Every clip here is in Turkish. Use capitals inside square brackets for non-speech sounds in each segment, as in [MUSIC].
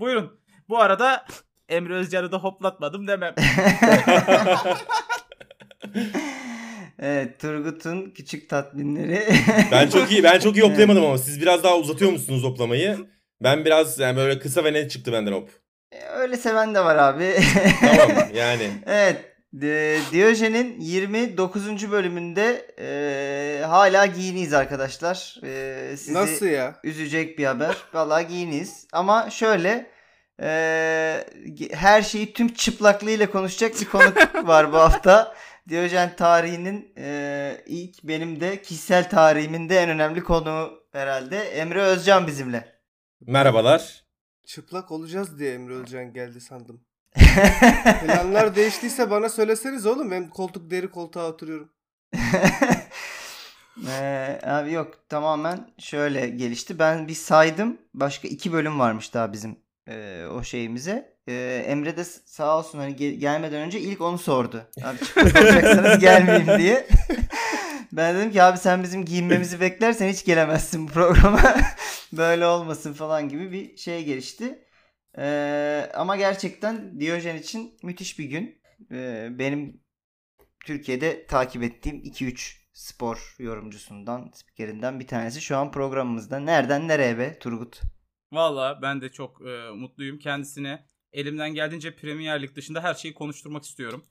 Buyurun. Bu arada Emre Özcan'ı da hoplatmadım demem. [LAUGHS] evet Turgut'un küçük tatminleri. [LAUGHS] ben çok iyi ben çok iyi hoplayamadım ama siz biraz daha uzatıyor musunuz hoplamayı? Ben biraz yani böyle kısa ve net çıktı benden hop. E, öyle seven de var abi. tamam [LAUGHS] yani. evet. Diyojen'in 29. bölümünde e, hala giyiniyiz arkadaşlar. E, sizi Nasıl ya? Üzecek bir haber. [LAUGHS] Vallahi giyiniyiz. Ama şöyle e, her şeyi tüm çıplaklığıyla konuşacak bir konuk [LAUGHS] var bu hafta. Diyojen tarihinin e, ilk benim de kişisel tarihimin de en önemli konuğu herhalde. Emre Özcan bizimle. Merhabalar. Çıplak olacağız diye Emre Özcan geldi sandım. Planlar değiştiyse bana söyleseniz oğlum. Ben koltuk deri koltuğa oturuyorum. [LAUGHS] ee, abi yok tamamen şöyle gelişti. Ben bir saydım. Başka iki bölüm varmış daha bizim e, o şeyimize. E, Emre de sağ olsun hani gel- gelmeden önce ilk onu sordu. Abi çıplak [LAUGHS] olacaksanız gelmeyeyim diye. ben dedim ki abi sen bizim giyinmemizi beklersen hiç gelemezsin bu programa. [LAUGHS] Böyle olmasın falan gibi bir şey gelişti. Ee, ama gerçekten Diyojen için müthiş bir gün. Ee, benim Türkiye'de takip ettiğim 2-3 spor yorumcusundan, spikerinden bir tanesi şu an programımızda. Nereden nereye be Turgut? Valla ben de çok e, mutluyum. Kendisine elimden geldiğince Premier Lig dışında her şeyi konuşturmak istiyorum.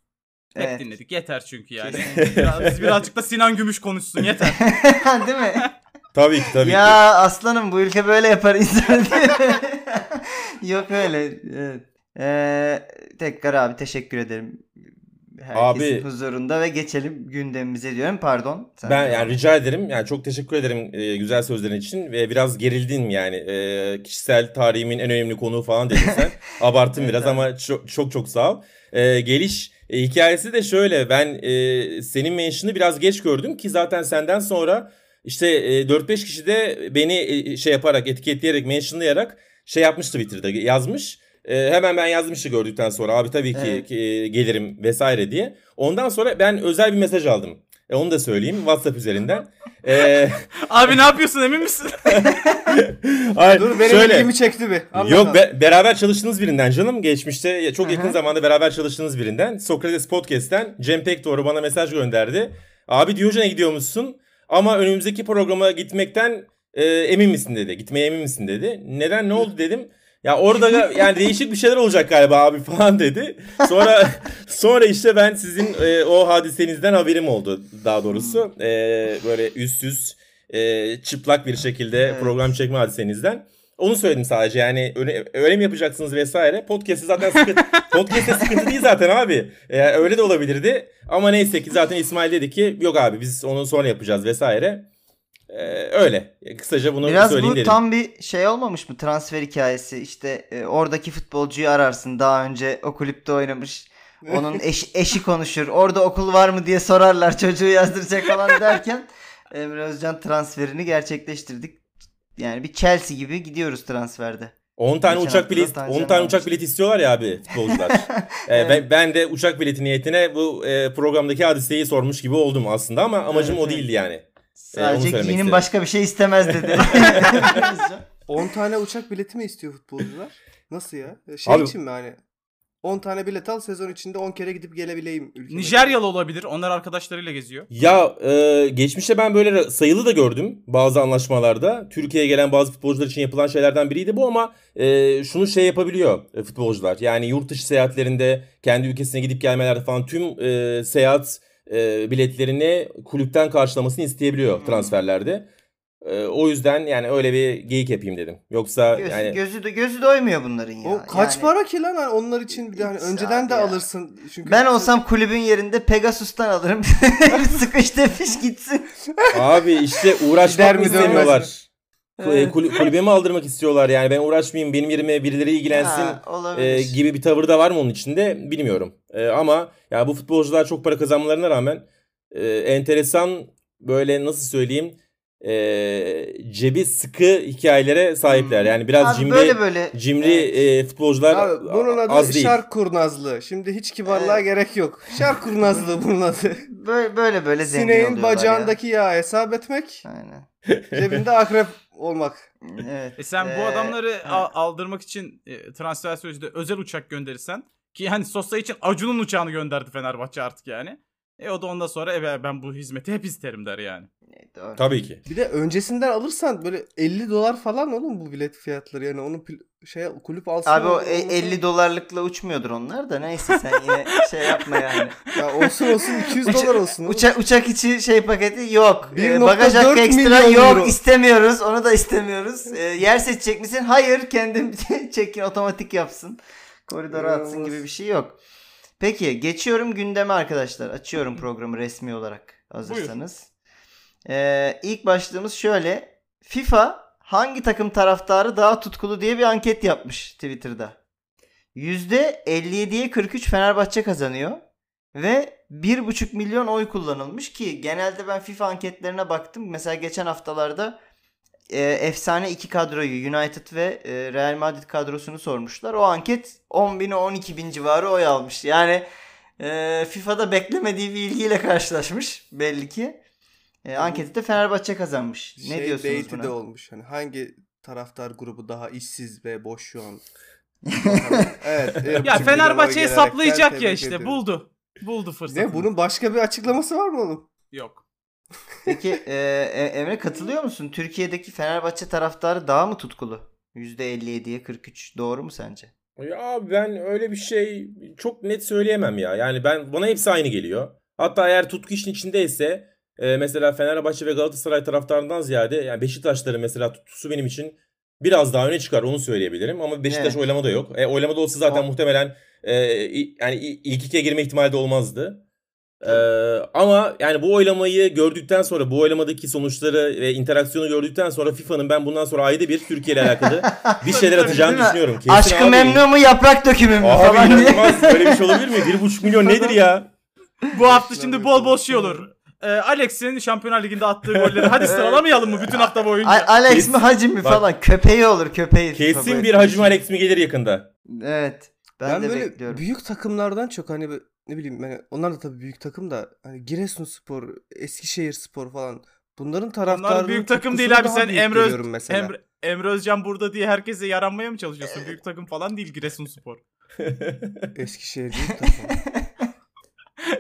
Hep evet. dinledik. Yeter çünkü yani. Biraz, birazcık da Sinan Gümüş konuşsun yeter. [LAUGHS] Değil mi? Tabii ki tabii ya ki. Ya aslanım bu ülke böyle yapar insan diye. Yok öyle. Evet. Ee, tekrar abi teşekkür ederim. Herkesin abi, huzurunda ve geçelim gündemimize diyorum. Pardon. Sen ben yani rica ederim. Yani çok teşekkür ederim e, güzel sözlerin için ve biraz gerildin yani. E, kişisel tarihimin en önemli konuğu falan dedin sen. [LAUGHS] Abarttım evet, biraz abi. ama çok çok çok sağ ol. E, geliş e, hikayesi de şöyle. Ben e, senin mention'ı biraz geç gördüm ki zaten senden sonra işte e, 4-5 kişi de beni e, şey yaparak etiketleyerek mentionlayarak şey yapmıştı Twitter'da yazmış. E, hemen ben yazmıştı gördükten sonra abi tabii ki, evet. ki gelirim vesaire diye. Ondan sonra ben özel bir mesaj aldım. E, onu da söyleyeyim WhatsApp üzerinden. ee... [LAUGHS] Abi ne yapıyorsun emin misin? [LAUGHS] Hayır, Dur benim şöyle, ilgimi çekti bir. Anladım. Yok be, beraber çalıştığınız birinden canım. Geçmişte çok yakın zamanda beraber çalıştığınız birinden. Sokrates Podcast'ten Cem Pekdoğru bana mesaj gönderdi. Abi Diyojen'e gidiyor musun? Ama önümüzdeki programa gitmekten e, emin misin dedi. Gitmeye emin misin dedi. Neden ne oldu dedim. Ya orada [LAUGHS] yani değişik bir şeyler olacak galiba abi falan dedi. Sonra [LAUGHS] sonra işte ben sizin e, o hadisenizden haberim oldu daha doğrusu. E, böyle üstsüz e, çıplak bir şekilde evet. program çekme hadisenizden. Onu söyledim sadece yani öyle, öyle mi yapacaksınız vesaire. Podcast'ı zaten sıkıntı, [LAUGHS] podcast'te sıkıntı değil zaten abi. Ee, öyle de olabilirdi. Ama neyse ki zaten İsmail dedi ki yok abi biz onu sonra yapacağız vesaire. Ee, öyle. Kısaca bunu Biraz söyleyeyim dedim. Biraz bu tam bir şey olmamış mı transfer hikayesi? İşte e, oradaki futbolcuyu ararsın daha önce o kulüpte oynamış. Onun eş, [LAUGHS] eşi konuşur. Orada okul var mı diye sorarlar çocuğu yazdıracak falan derken [LAUGHS] Emre Özcan transferini gerçekleştirdik. Yani bir Chelsea gibi gidiyoruz transferde. 10 tane Geçen uçak bileti 10 tane uçak bileti istiyorlar ya abi futbolcular. [LAUGHS] evet. ben, ben de uçak bileti niyetine bu e, programdaki hadiseyi sormuş gibi oldum aslında ama amacım evet, o değildi yani. Sadece e, giyinin başka bir şey istemez dedi. [LAUGHS] 10 tane uçak bileti mi istiyor futbolcular? Nasıl ya? Şey abi, için mi hani 10 tane bilet al sezon içinde 10 kere gidip gelebileyim ülkeme. Nijeryalı olabilir. Onlar arkadaşlarıyla geziyor. Ya e, geçmişte ben böyle sayılı da gördüm bazı anlaşmalarda. Türkiye'ye gelen bazı futbolcular için yapılan şeylerden biriydi bu ama e, şunu şey yapabiliyor e, futbolcular. Yani yurt dışı seyahatlerinde kendi ülkesine gidip gelmelerde falan tüm e, seyahat e, biletlerini kulüpten karşılamasını isteyebiliyor hmm. transferlerde. Ee, o yüzden yani öyle bir geyik yapayım dedim. Yoksa Göz, yani gözü de gözü doymuyor bunların ya. O kaç yani... para ki lan onlar için bir yani önceden de ya. alırsın. Çünkü ben olsam kulübün yerinde Pegasus'tan alırım. [LAUGHS] Sıkış tepiş gitsin. Abi işte uğraşmak mı istemiyorlar? Evet. Kulübe mi aldırmak istiyorlar yani ben uğraşmayayım benim yerime birileri ilgilensin ha, e, gibi bir tavır da var mı onun içinde bilmiyorum. E, ama ya yani bu futbolcular çok para kazanmalarına rağmen e, enteresan böyle nasıl söyleyeyim e, cebi sıkı hikayelere sahipler. Hmm. Yani biraz abi cimri böyle böyle. cimri evet. e, futbolcular abi, bunun adı az değil. şark kurnazlığı. Şimdi hiç kibarlığa evet. gerek yok. Şark kurnazlığı bunun adı. Böyle böyle böyle zengin Sineğin bacağındaki ya. yağı hesap etmek. Aynen. Cebinde akrep olmak. Evet. E sen bu Ee, adamları al- aldırmak için e, transfer sürecinde özel uçak gönderirsen ki yani Sosa için Acun'un uçağını gönderdi Fenerbahçe artık yani. E o da ondan sonra e, ben bu hizmeti hep isterim der yani. Doğru. Tabii ki. Bir de öncesinden alırsan böyle 50 dolar falan oğlum bu bilet fiyatları yani onu şey kulüp alsın. Abi o e- olmaz. 50 dolarlıkla uçmuyordur onlar da neyse sen yine [LAUGHS] şey yapma yani. Ya olsun olsun 200 Uça- dolar olsun. oğlum. Uçak uçak içi şey paketi yok. Ee, 1.4 bagaj hakkı ekstra yok. euro. istemiyoruz. Onu da istemiyoruz. Ee, yer seçecek misin? Hayır. Kendim [LAUGHS] çekin otomatik yapsın. Koridora atsın gibi bir şey yok. Peki geçiyorum gündeme arkadaşlar. Açıyorum programı resmi olarak hazırsanız. Ee, ilk başlığımız şöyle. FIFA hangi takım taraftarı daha tutkulu diye bir anket yapmış Twitter'da. %57'ye 43 Fenerbahçe kazanıyor. Ve 1,5 milyon oy kullanılmış ki genelde ben FIFA anketlerine baktım. Mesela geçen haftalarda e, efsane iki kadroyu United ve e, Real Madrid kadrosunu sormuşlar. O anket 10 bin 12 bin civarı oy almış. Yani e, FIFA'da beklemediği bir ilgiyle karşılaşmış belli ki. E, anketi de Fenerbahçe kazanmış. Ne şey diyorsunuz bait'i buna? de olmuş. Hani hangi taraftar grubu daha işsiz ve boş şu an? [LAUGHS] evet. Ya Fenerbahçe'ye saplayacak ya işte ediyorum. buldu. Buldu fırsatını. Ne bunun başka bir açıklaması var mı oğlum? Yok. Peki e, E- Emre katılıyor musun? Türkiye'deki Fenerbahçe taraftarı daha mı tutkulu? %57'ye 43 doğru mu sence? Ya ben öyle bir şey çok net söyleyemem ya. Yani ben bana hepsi aynı geliyor. Hatta eğer tutku işin içindeyse e, mesela Fenerbahçe ve Galatasaray taraftarından ziyade yani Beşiktaşların mesela tutkusu benim için biraz daha öne çıkar onu söyleyebilirim. Ama Beşiktaş Evet. oylamada yok. E, oylamada olsa zaten O- muhtemelen e, yani ilk ikiye girme ihtimali de olmazdı. E, ama yani bu oylamayı gördükten sonra bu oylamadaki sonuçları ve interaksiyonu gördükten sonra FIFA'nın ben bundan sonra ayda bir Türkiye ile alakalı [LAUGHS] bir şeyler atacağını düşünüyorum. Kesin Aşkı abi. memnun mu yaprak dökümü mü Abi falan diye. inanılmaz. Böyle bir şey [LAUGHS] olabilir mi? 1,5 milyon nedir ya? Bu hafta şimdi bol bol şey olur. Ee, Alex'in Şampiyonlar Ligi'nde attığı golleri hadi sıralamayalım mı bütün hafta boyunca? A- Alex Kesin- mi Hacim mi Bak- falan köpeği olur köpeği. Kesin bir Hacım Alex mi gelir yakında? Evet. Ben, Ben, de böyle bekliyorum. büyük takımlardan çok hani ne bileyim yani onlar da tabii büyük takım da hani Giresunspor, Eskişehirspor falan bunların taraftarı Onlar büyük takım değil abi sen Emre, Öz, mesela. Emre, Emre Özcan burada diye herkese yaranmaya mı çalışıyorsun? Büyük takım falan değil Giresunspor. [LAUGHS] Eskişehir büyük [LAUGHS] takım.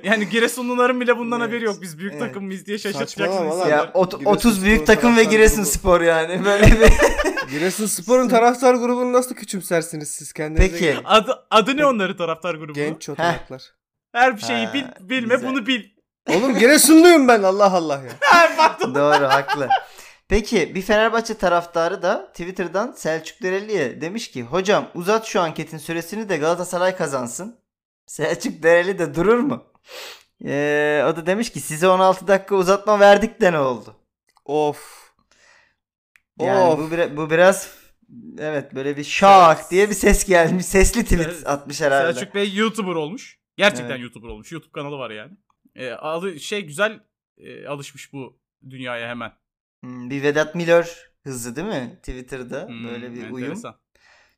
Yani Giresunluların bile bundan Evet. haberi yok. Biz büyük Evet. takım mıyız diye şaşırtacaksın ya ot- Giresunspor 30 büyük takım ve taraftar Giresunspor yani böyle bir. [LAUGHS] Giresunspor'un taraftar grubunu nasıl küçümsersiniz siz kendinize? Peki. gelin. Adı, adı ne onların taraftar grubu? Genç çotanaklar. Her bir şeyi Ha, bil, bilme güzel. bunu bil. Oğlum Giresunluyum ben Allah Allah ya. [LAUGHS] Doğru haklı. Peki bir Fenerbahçe taraftarı da Twitter'dan Selçuk Dereli'ye demiş ki hocam uzat şu anketin süresini de Galatasaray kazansın. Selçuk Dereli de durur mu? Ee, o da demiş ki size 16 dakika uzatma verdik de ne oldu? Of. Yani Of. bu, bira- bu biraz evet böyle bir şak diye bir ses gelmiş. [LAUGHS] Sesli tweet atmış herhalde. Selçuk Bey YouTuber olmuş. Gerçekten Evet. YouTuber olmuş. YouTube kanalı var yani. Ee, alı, şey güzel e, alışmış bu dünyaya hemen. Hmm, bir Vedat Milor hızı değil mi? Twitter'da Hmm, böyle bir uyum. enteresan.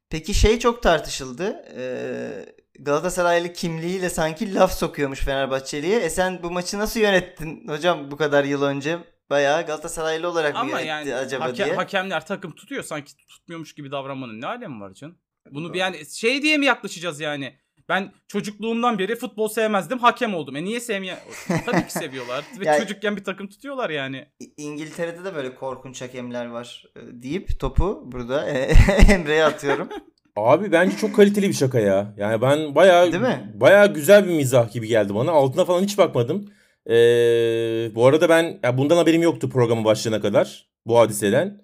Peki şey çok tartışıldı. Ee, Galatasaraylı kimliğiyle sanki laf sokuyormuş Fenerbahçeli'ye. E sen bu maçı nasıl yönettin hocam bu kadar yıl önce? Bayağı Galatasaraylı olarak mı Ama yönetti yani acaba hake- diye. hakemler takım tutuyor sanki tutmuyormuş gibi davranmanın ne alemi var canım? Bunu bir yani şey diye mi yaklaşacağız yani? Ben çocukluğumdan beri futbol sevmezdim, hakem oldum. E niye sevmeyen? [LAUGHS] Tabii ki seviyorlar. Ve Yani- çocukken bir takım tutuyorlar yani. İngiltere'de de böyle korkunç hakemler var e, deyip topu burada [LAUGHS] Emre'ye atıyorum. [LAUGHS] Abi bence çok kaliteli bir şaka ya. Yani ben bayağı Değil mi? bayağı güzel bir mizah gibi geldi bana. Altına falan hiç bakmadım. Ee, bu arada ben ya bundan haberim yoktu programı başlayana kadar bu hadiseden.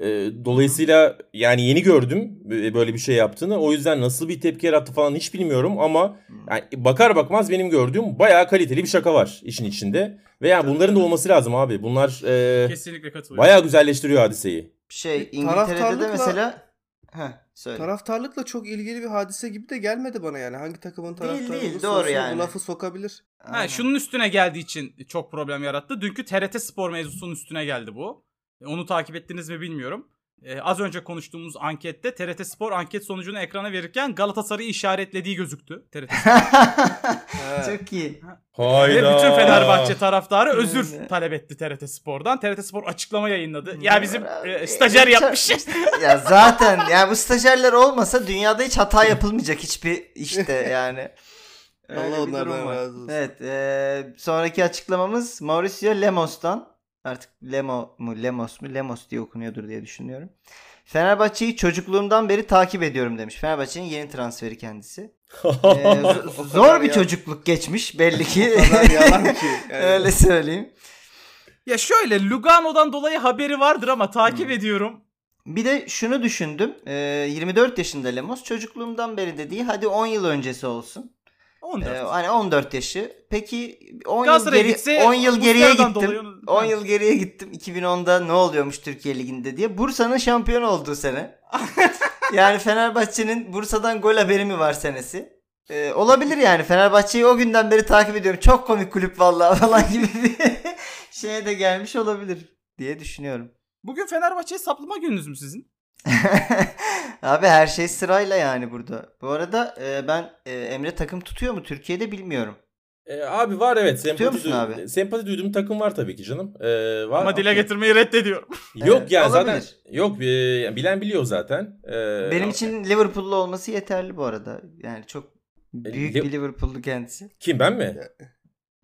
Ee, dolayısıyla yani yeni gördüm e, böyle bir şey yaptığını. O yüzden nasıl bir tepki yarattı falan hiç bilmiyorum ama yani bakar bakmaz benim gördüğüm bayağı kaliteli bir şaka var işin içinde. Ve yani bunların da olması lazım abi. Bunlar e, Kesinlikle katılıyorum. bayağı güzelleştiriyor hadiseyi. Şey İngiltere'de de Taraftarlıkla- mesela Heh, söyle. Taraftarlıkla çok ilgili bir hadise gibi de gelmedi bana yani. Hangi takımın Değil, taraftarı değil, olursa doğru yani. bu lafı sokabilir. Ha, Aynen. şunun üstüne geldiği için çok problem yarattı. Dünkü TRT Spor mevzusunun üstüne geldi bu. Onu takip ettiniz mi bilmiyorum. Ee, az önce konuştuğumuz ankette TRT Spor anket sonucunu ekrana verirken Galatasaray'ı işaretlediği gözüktü. TRT Spor. [LAUGHS] Çok iyi. Hayda. Ve bütün Fenerbahçe taraftarı özür Evet. talep etti TRT Spor'dan. TRT Spor açıklama yayınladı. Ya bizim Abi, e, stajyer yapmış. ya zaten ya bu stajyerler olmasa dünyada hiç hata yapılmayacak hiçbir işte yani. Allah onlardan razı olsun. Evet, e, sonraki açıklamamız Mauricio Lemos'tan. Artık Lemo mu Lemos mu Lemos diye okunuyordur diye düşünüyorum. Fenerbahçe'yi çocukluğumdan beri takip ediyorum demiş. Fenerbahçe'nin yeni transferi kendisi. [LAUGHS] Ee, zor bir ya- çocukluk geçmiş belli ki. Ki. [LAUGHS] Yani. Öyle söyleyeyim. ya şöyle Lugano'dan dolayı haberi vardır ama takip Hmm. ediyorum. Bir de şunu düşündüm. Ee, 24 yaşında Lemos. Çocukluğumdan beri dediği hadi 10 yıl öncesi olsun. 14. Ee, hani 14 yaşı. Peki 10 yıl, geri, gitse 10 yıl geriye gittim. dolayı onu- 10 yıl geriye gittim. 2010'da ne oluyormuş Türkiye Ligi'nde diye. Bursa'nın şampiyon olduğu sene. [LAUGHS] yani Fenerbahçe'nin Bursa'dan gol haberi mi var senesi? Ee, olabilir yani. Fenerbahçe'yi o günden beri takip ediyorum. Çok komik kulüp vallahi [LAUGHS] falan gibi bir [LAUGHS] şeye de gelmiş olabilir diye düşünüyorum. Bugün Fenerbahçe'ye saplama gününüz mü sizin? [LAUGHS] Abi her şey sırayla yani burada. Bu arada e, ben e, Emre takım tutuyor mu Türkiye'de bilmiyorum. E, abi var evet. Sempati, musun duy- abi? sempati duyduğum takım var tabii ki canım. E, var. Ama dile okey. getirmeyi reddediyorum. [LAUGHS] Yok Evet, ya zaten olabilir. yok e, yani bilen biliyor zaten. E, Benim için Liverpool'lu olması yeterli bu arada. Yani çok büyük Li- bir Liverpool'lu kendisi. kim ben mi?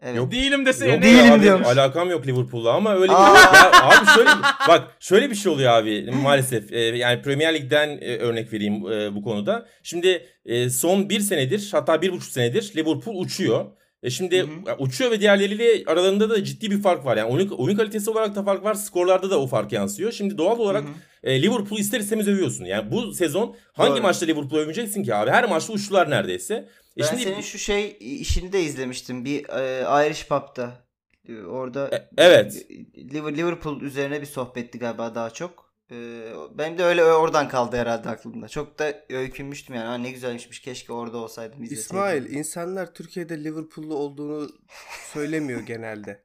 Evet. Yok. Değilim desene. Yok Değilim abi, diyormuş. Alakam yok Liverpool'la ama öyle bir Aa. ya abi şöyle [LAUGHS] bak şöyle bir şey oluyor abi maalesef. E, yani Premier Lig'den e, örnek vereyim e, bu konuda. Şimdi e, son bir senedir hatta bir buçuk senedir Liverpool uçuyor. E şimdi Hı hı. uçuyor ve diğerleriyle aralarında da ciddi bir fark var. Yani oyun, oyun kalitesi olarak da fark var. Skorlarda da o fark yansıyor. Şimdi doğal olarak Hı hı. e, Liverpool'u ister istemez övüyorsun. Yani bu sezon hangi Doğru. maçta Liverpool'u öveceksin ki abi? Her maçta uçtular neredeyse. Ben şimdi senin şu şey işini de izlemiştim. Bir e, Irish Pub'da. E, Orada E, evet. Liver- Liverpool üzerine bir sohbetti galiba daha çok. E, benim de öyle oradan kaldı herhalde aklımda. Çok da öykünmüştüm yani. Ha, ne güzelmişmiş keşke orada olsaydım izleseydim. İsmail insanlar Türkiye'de Liverpool'lu olduğunu söylemiyor genelde.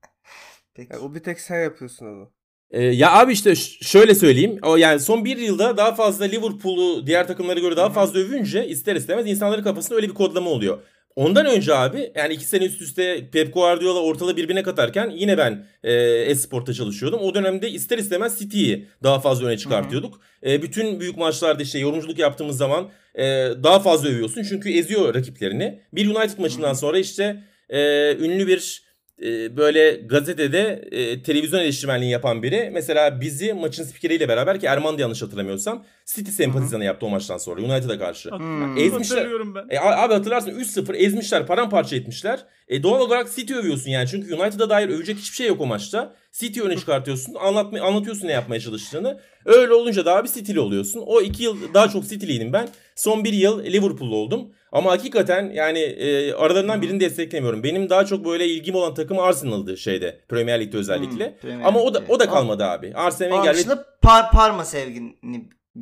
[LAUGHS] Peki. Yani o bir tek sen yapıyorsun onu. Ee, ya abi işte şöyle söyleyeyim. O yani son bir yılda daha fazla Liverpool'u diğer takımlara göre daha fazla övünce ister istemez insanların kafasında öyle bir kodlama oluyor. Ondan önce abi yani iki sene üst üste Pep Guardiola ortalığı birbirine katarken yine ben e, Esport'ta çalışıyordum. O dönemde ister istemez City'yi daha fazla öne çıkartıyorduk. E, bütün büyük maçlarda işte yorumculuk yaptığımız zaman e, daha fazla övüyorsun. Çünkü eziyor rakiplerini. Bir United maçından sonra işte e, ünlü bir e, böyle gazetede e, televizyon eleştirmenliği yapan biri mesela bizi maçın spikeriyle beraber ki Erman da yanlış hatırlamıyorsam City sempatizanı yaptı o maçtan sonra United'a karşı. Hmm. Ezmişler. Ben. E, abi hatırlarsın 3-0 ezmişler paramparça etmişler. E, doğal olarak City övüyorsun yani çünkü United'a dair övecek hiçbir şey yok o maçta. City öne çıkartıyorsun anlatma, anlatıyorsun ne yapmaya çalıştığını. Öyle olunca da abi City'li oluyorsun. O iki yıl daha çok City'liydim ben. Son bir yıl Liverpool'lu oldum. Ama hakikaten yani e, aralarından birini desteklemiyorum. Benim daha çok böyle ilgim olan takım Arsenal'dı şeyde Premier Lig'de özellikle. Hmm, Premier Ama o da o da kalmadı abi. Arsene Onun Wenger dışında Par- Parma sevgini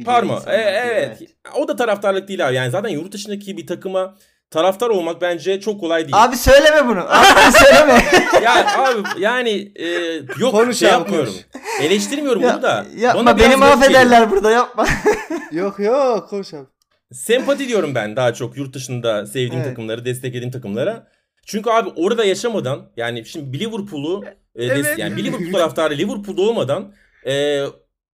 Parma. insanlar. E, evet. O da taraftarlık değil abi. Yani zaten yurt dışındaki bir takıma taraftar olmak bence çok kolay değil. Abi söyleme bunu. Abi [LAUGHS] söyleme. ya abi yani e, yok Konuş şey abi, yapmıyorum. konuş. Eleştirmiyorum Ya- bunu da. yapma Bana beni garip geliyor. mahvederler burada yapma. Yok yok konuş abi. Sempati diyorum ben daha çok yurt dışında sevdiğim Evet. takımları, desteklediğim takımlara. Çünkü abi orada yaşamadan yani şimdi bir Liverpool'u e, Evet. yani bir Liverpool taraftarı Liverpool'da olmadan e,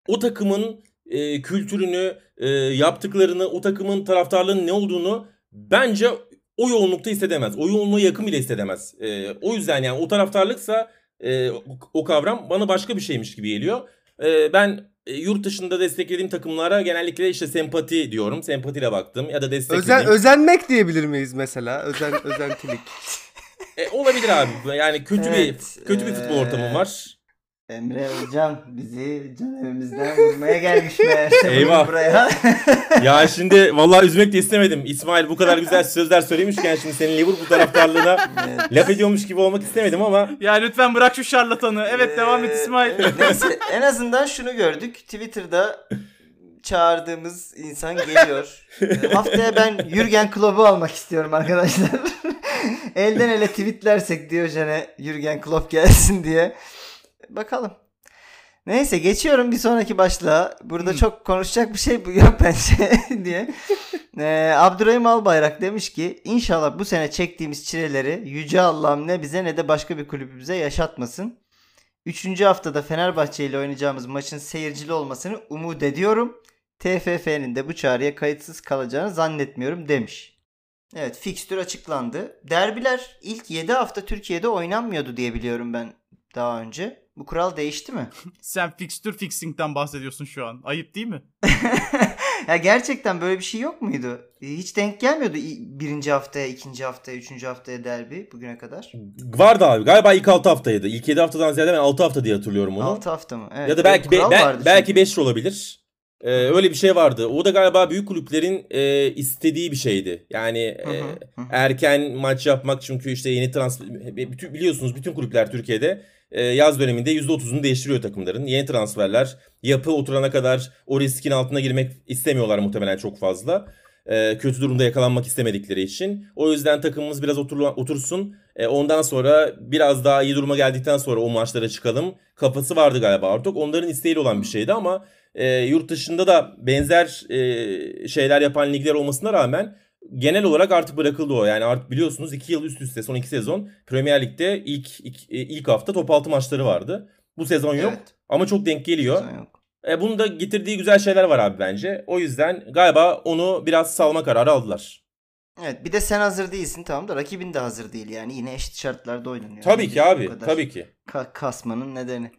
o takımın e, kültürünü, e, yaptıklarını, o takımın taraftarlığının ne olduğunu bence o yoğunlukta hissedemez. O yoğunluğa yakın bile hissedemez. E, o yüzden yani o taraftarlıksa e, o kavram bana başka bir şeymiş gibi geliyor. E, ben e, yurt dışında desteklediğim takımlara genellikle işte sempati diyorum. Sempatiyle baktım ya da desteklediğim. Özen, özenmek diyebilir miyiz mesela? Özen, [LAUGHS] özentilik. E, olabilir abi. Yani kötü Evet, bir kötü bir futbol ortamı var. Emre Hocam bizi can evimizden vurmaya gelmiş meğerse [LAUGHS] Eyvah. buraya. [LAUGHS] ya şimdi vallahi üzmek de istemedim. İsmail bu kadar güzel sözler söylemişken şimdi senin Liverpool taraftarlığına Evet. laf ediyormuş gibi olmak istemedim ama Ya lütfen bırak şu şarlatanı. Evet devam et Ee, İsmail. neyse en azından şunu gördük. Twitter'da çağırdığımız insan geliyor. Ee, [LAUGHS] haftaya ben Jürgen Klopp'u almak istiyorum arkadaşlar. Elden ele tweetlersek Diyojen'e Jürgen Klopp gelsin diye. Bakalım. Neyse geçiyorum bir sonraki başlığa. Burada çok konuşacak bir şey [LAUGHS] yok bence [LAUGHS] diye. [LAUGHS] Ee, Abdurrahim Albayrak demiş ki inşallah bu sene çektiğimiz çileleri Yüce Allah'ım ne bize ne de başka bir kulübümüze yaşatmasın. Üçüncü haftada Fenerbahçe ile oynayacağımız maçın seyircili olmasını umut ediyorum. TFF'nin de bu çağrıya kayıtsız kalacağını zannetmiyorum demiş. Evet fikstür açıklandı. Derbiler ilk 7 hafta Türkiye'de oynanmıyordu diye biliyorum ben daha önce. Bu kural değişti mi? [LAUGHS] Sen fixture fixing'den bahsediyorsun şu an. Ayıp değil mi? [LAUGHS] ya gerçekten böyle bir şey yok muydu? Hiç denk gelmiyordu birinci haftaya, ikinci haftaya, üçüncü haftaya derbi bugüne kadar. Vardı abi. Galiba ilk 6 haftaydı. İlk 7 haftadan ziyade ben 6 hafta diye hatırlıyorum onu. 6 hafta mı? Evet. ya da belki be- be- belki. 5 olabilir. Ee, öyle bir şey vardı. O da galiba büyük kulüplerin e, istediği bir şeydi. Yani Hı hı, e, hı hı. erken maç yapmak çünkü işte yeni transfer biliyorsunuz bütün kulüpler Türkiye'de e, yaz döneminde %30'unu değiştiriyor takımların. Yeni transferler yapı oturana kadar o riskin altına girmek istemiyorlar muhtemelen çok fazla. E, kötü durumda yakalanmak istemedikleri için. O yüzden takımımız biraz otur, otursun. E, ondan sonra biraz daha iyi duruma geldikten sonra o maçlara çıkalım. Kafası vardı galiba artık. Onların isteğiyle olan bir şeydi ama e, yurt dışında da benzer e, şeyler yapan ligler olmasına rağmen genel olarak artık bırakıldı o. Yani artık biliyorsunuz 2 yıl üst üste son 2 sezon Premier Lig'de ilk ilk, e, ilk hafta top 6 maçları vardı. Bu sezon yok Evet. ama çok denk geliyor. E, bunun da getirdiği güzel şeyler var abi bence. O yüzden galiba onu biraz salma kararı aldılar. Evet bir de sen hazır değilsin tamam da rakibin de hazır değil yani yine eşit şartlarda oynanıyor. Tabii Yani ki abi. Tabii ki. ka- kasmanın nedeni.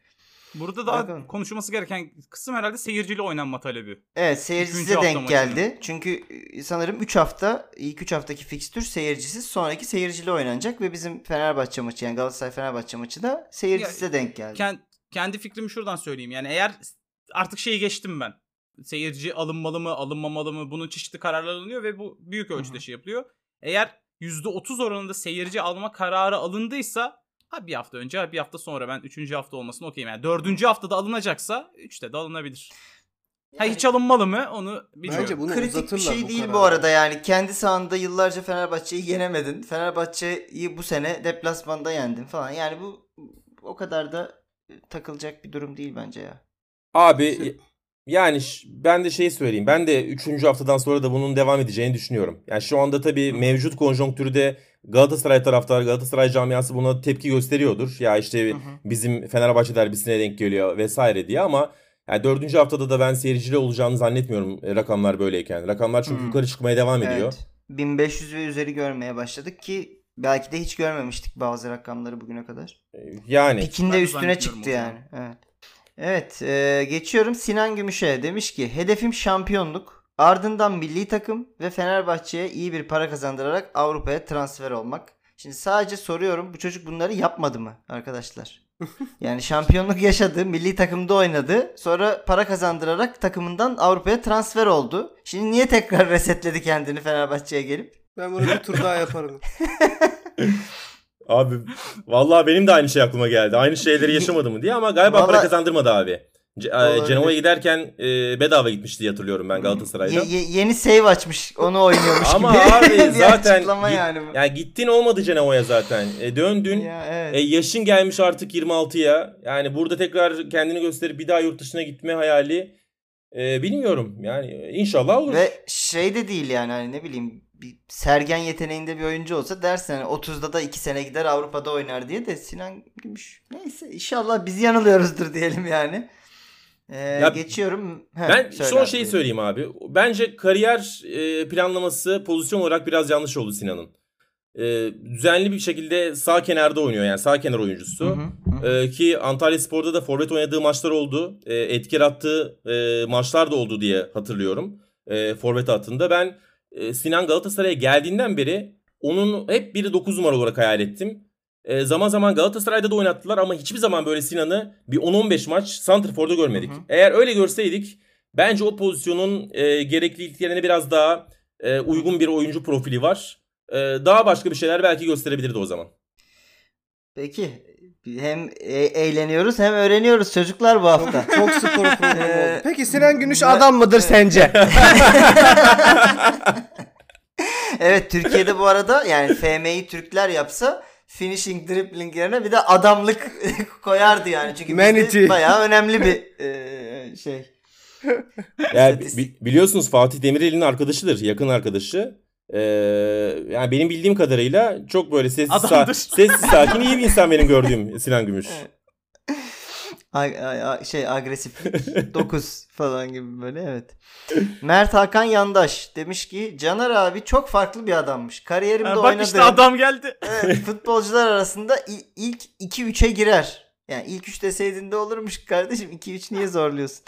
Burada daha Bakalım. konuşulması gereken kısım herhalde seyirciyle oynanma talebi. Evet Üçüncü hafta denk geldi. Çünkü e, sanırım 3 hafta ilk 3 haftaki fikstür seyircisiz sonraki seyircili oynanacak ve bizim Fenerbahçe maçı yani Galatasaray Fenerbahçe maçı da seyircisize denk geldi. Kend, kendi fikrimi şuradan söyleyeyim. Yani eğer artık şeyi geçtim ben. Seyirci alınmalı mı alınmamalı mı bunun çeşitli kararlar alınıyor ve bu büyük ölçüde şey yapılıyor. Eğer %30 oranında seyirci alma kararı alındıysa ha bir hafta önce ha bir hafta sonra ben 3. hafta olmasını okeyim. Yani 4. haftada alınacaksa 3'te de alınabilir. Ha hiç alınmalı mı onu bilmiyorum. Bence bunu Kritik bir şey bu değil kararı. bu arada yani. Kendi sahanda yıllarca Fenerbahçe'yi yenemedin. Fenerbahçe'yi bu sene deplasmanda yendin falan. Yani bu o kadar da e, takılacak bir durum değil bence ya. Abi yani ben de şey söyleyeyim. Ben de 3. haftadan sonra da bunun devam edeceğini düşünüyorum. Yani şu anda tabii mevcut konjonktürde Galatasaray taraftarı, Galatasaray camiası buna tepki gösteriyordur. Ya işte Hı hı. bizim Fenerbahçe derbisine denk geliyor vesaire diye ama yani 4. haftada da ben seyircili olacağını zannetmiyorum rakamlar böyleyken. Rakamlar çünkü Hı. yukarı çıkmaya devam ediyor. Evet. 1500 ve üzeri görmeye başladık ki belki de hiç görmemiştik bazı rakamları bugüne kadar. Yani Pikinde üstüne çıktı yani. Evet. Evet, e, geçiyorum Sinan Gümüş'e. Demiş ki hedefim şampiyonluk. Ardından milli takım ve Fenerbahçe'ye iyi bir para kazandırarak Avrupa'ya transfer olmak. Şimdi sadece soruyorum bu çocuk bunları yapmadı mı arkadaşlar? [LAUGHS] Yani şampiyonluk yaşadı, milli takımda oynadı. Sonra para kazandırarak takımından Avrupa'ya transfer oldu. Şimdi niye tekrar resetledi kendini Fenerbahçe'ye gelip? Ben bunu bir tur daha yaparım. [LAUGHS] abi vallahi benim de aynı şey aklıma geldi. Aynı şeyleri yaşamadı mı diye ama galiba para Vallahi- kazandırmadı abi. Ce- e. Cenova'ya giderken e, bedava gitmişti diye hatırlıyorum ben Galatasaray'da. Ye- ye- yeni save açmış, onu oynuyormuş Ama gibi. abi [LAUGHS] bir zaten git- yani yani gittin olmadı Cenova'ya zaten. E, döndün. Ya, evet. E, yaşın gelmiş artık 26'ya. Yani burada tekrar kendini gösterip bir daha yurt dışına gitme hayali e, bilmiyorum. Yani inşallah olur. Ve şey de değil yani hani ne bileyim bir Sergen yeteneğinde bir oyuncu olsa dersen hani 30'da da 2 sene gider Avrupa'da oynar diye de Sinan Gümüş. Neyse inşallah biz yanılıyoruzdur diyelim yani. Ee, Ya geçiyorum. Heh, Ben söyle son şeyi söyleyeyim abi. Bence kariyer e, planlaması pozisyon olarak biraz yanlış oldu Sinan'ın. E, düzenli bir şekilde sağ kenarda oynuyor yani sağ kenar oyuncusu. Hı hı, hı. Ee, ki Antalya Spor'da da forvet oynadığı maçlar oldu. Ee, etki yarattığı e, maçlar da oldu diye hatırlıyorum. E, forvet hattında. Ben e, Sinan Galatasaray'a geldiğinden beri onun hep biri 9 numara olarak hayal ettim. E, zaman zaman Galatasaray'da da oynattılar ama hiçbir zaman böyle Sinan'ı bir 10-15 maç Santrfor'da görmedik. Hı hı. Eğer öyle görseydik bence o pozisyonun e, gerekliliklerine biraz daha e, uygun bir oyuncu profili var. E, daha başka bir şeyler belki gösterebilirdi o zaman. Peki hem e- eğleniyoruz hem öğreniyoruz çocuklar bu hafta. Çok spor programı Ee, [LAUGHS] oldu. Peki Sinan Günüş ben- adam mıdır sence? [LAUGHS] evet Türkiye'de bu arada yani FM'yi Türkler yapsa finishing dribbling yerine bir de adamlık [LAUGHS] koyardı yani. Çünkü bizde Manity. bayağı önemli bir e, şey. [LAUGHS] Yani bi- biliyorsunuz Fatih Demirel'in arkadaşıdır, yakın arkadaşı. Ee, yani benim bildiğim kadarıyla çok böyle sessiz, sa- sessiz sakin iyi bir insan benim gördüğüm Sinan Gümüş. Evet. Ag- şey agresiflik [LAUGHS] 9 falan gibi böyle evet. Mert Hakan Yandaş demiş ki Caner abi çok farklı bir adammış. Kariyerimde Ha, bak oynadığım işte adam geldi. [LAUGHS] evet, futbolcular arasında il- ilk 2-3'e girer. Yani ilk 3 deseydin de olurmuş kardeşim. 2-3 niye zorluyorsun?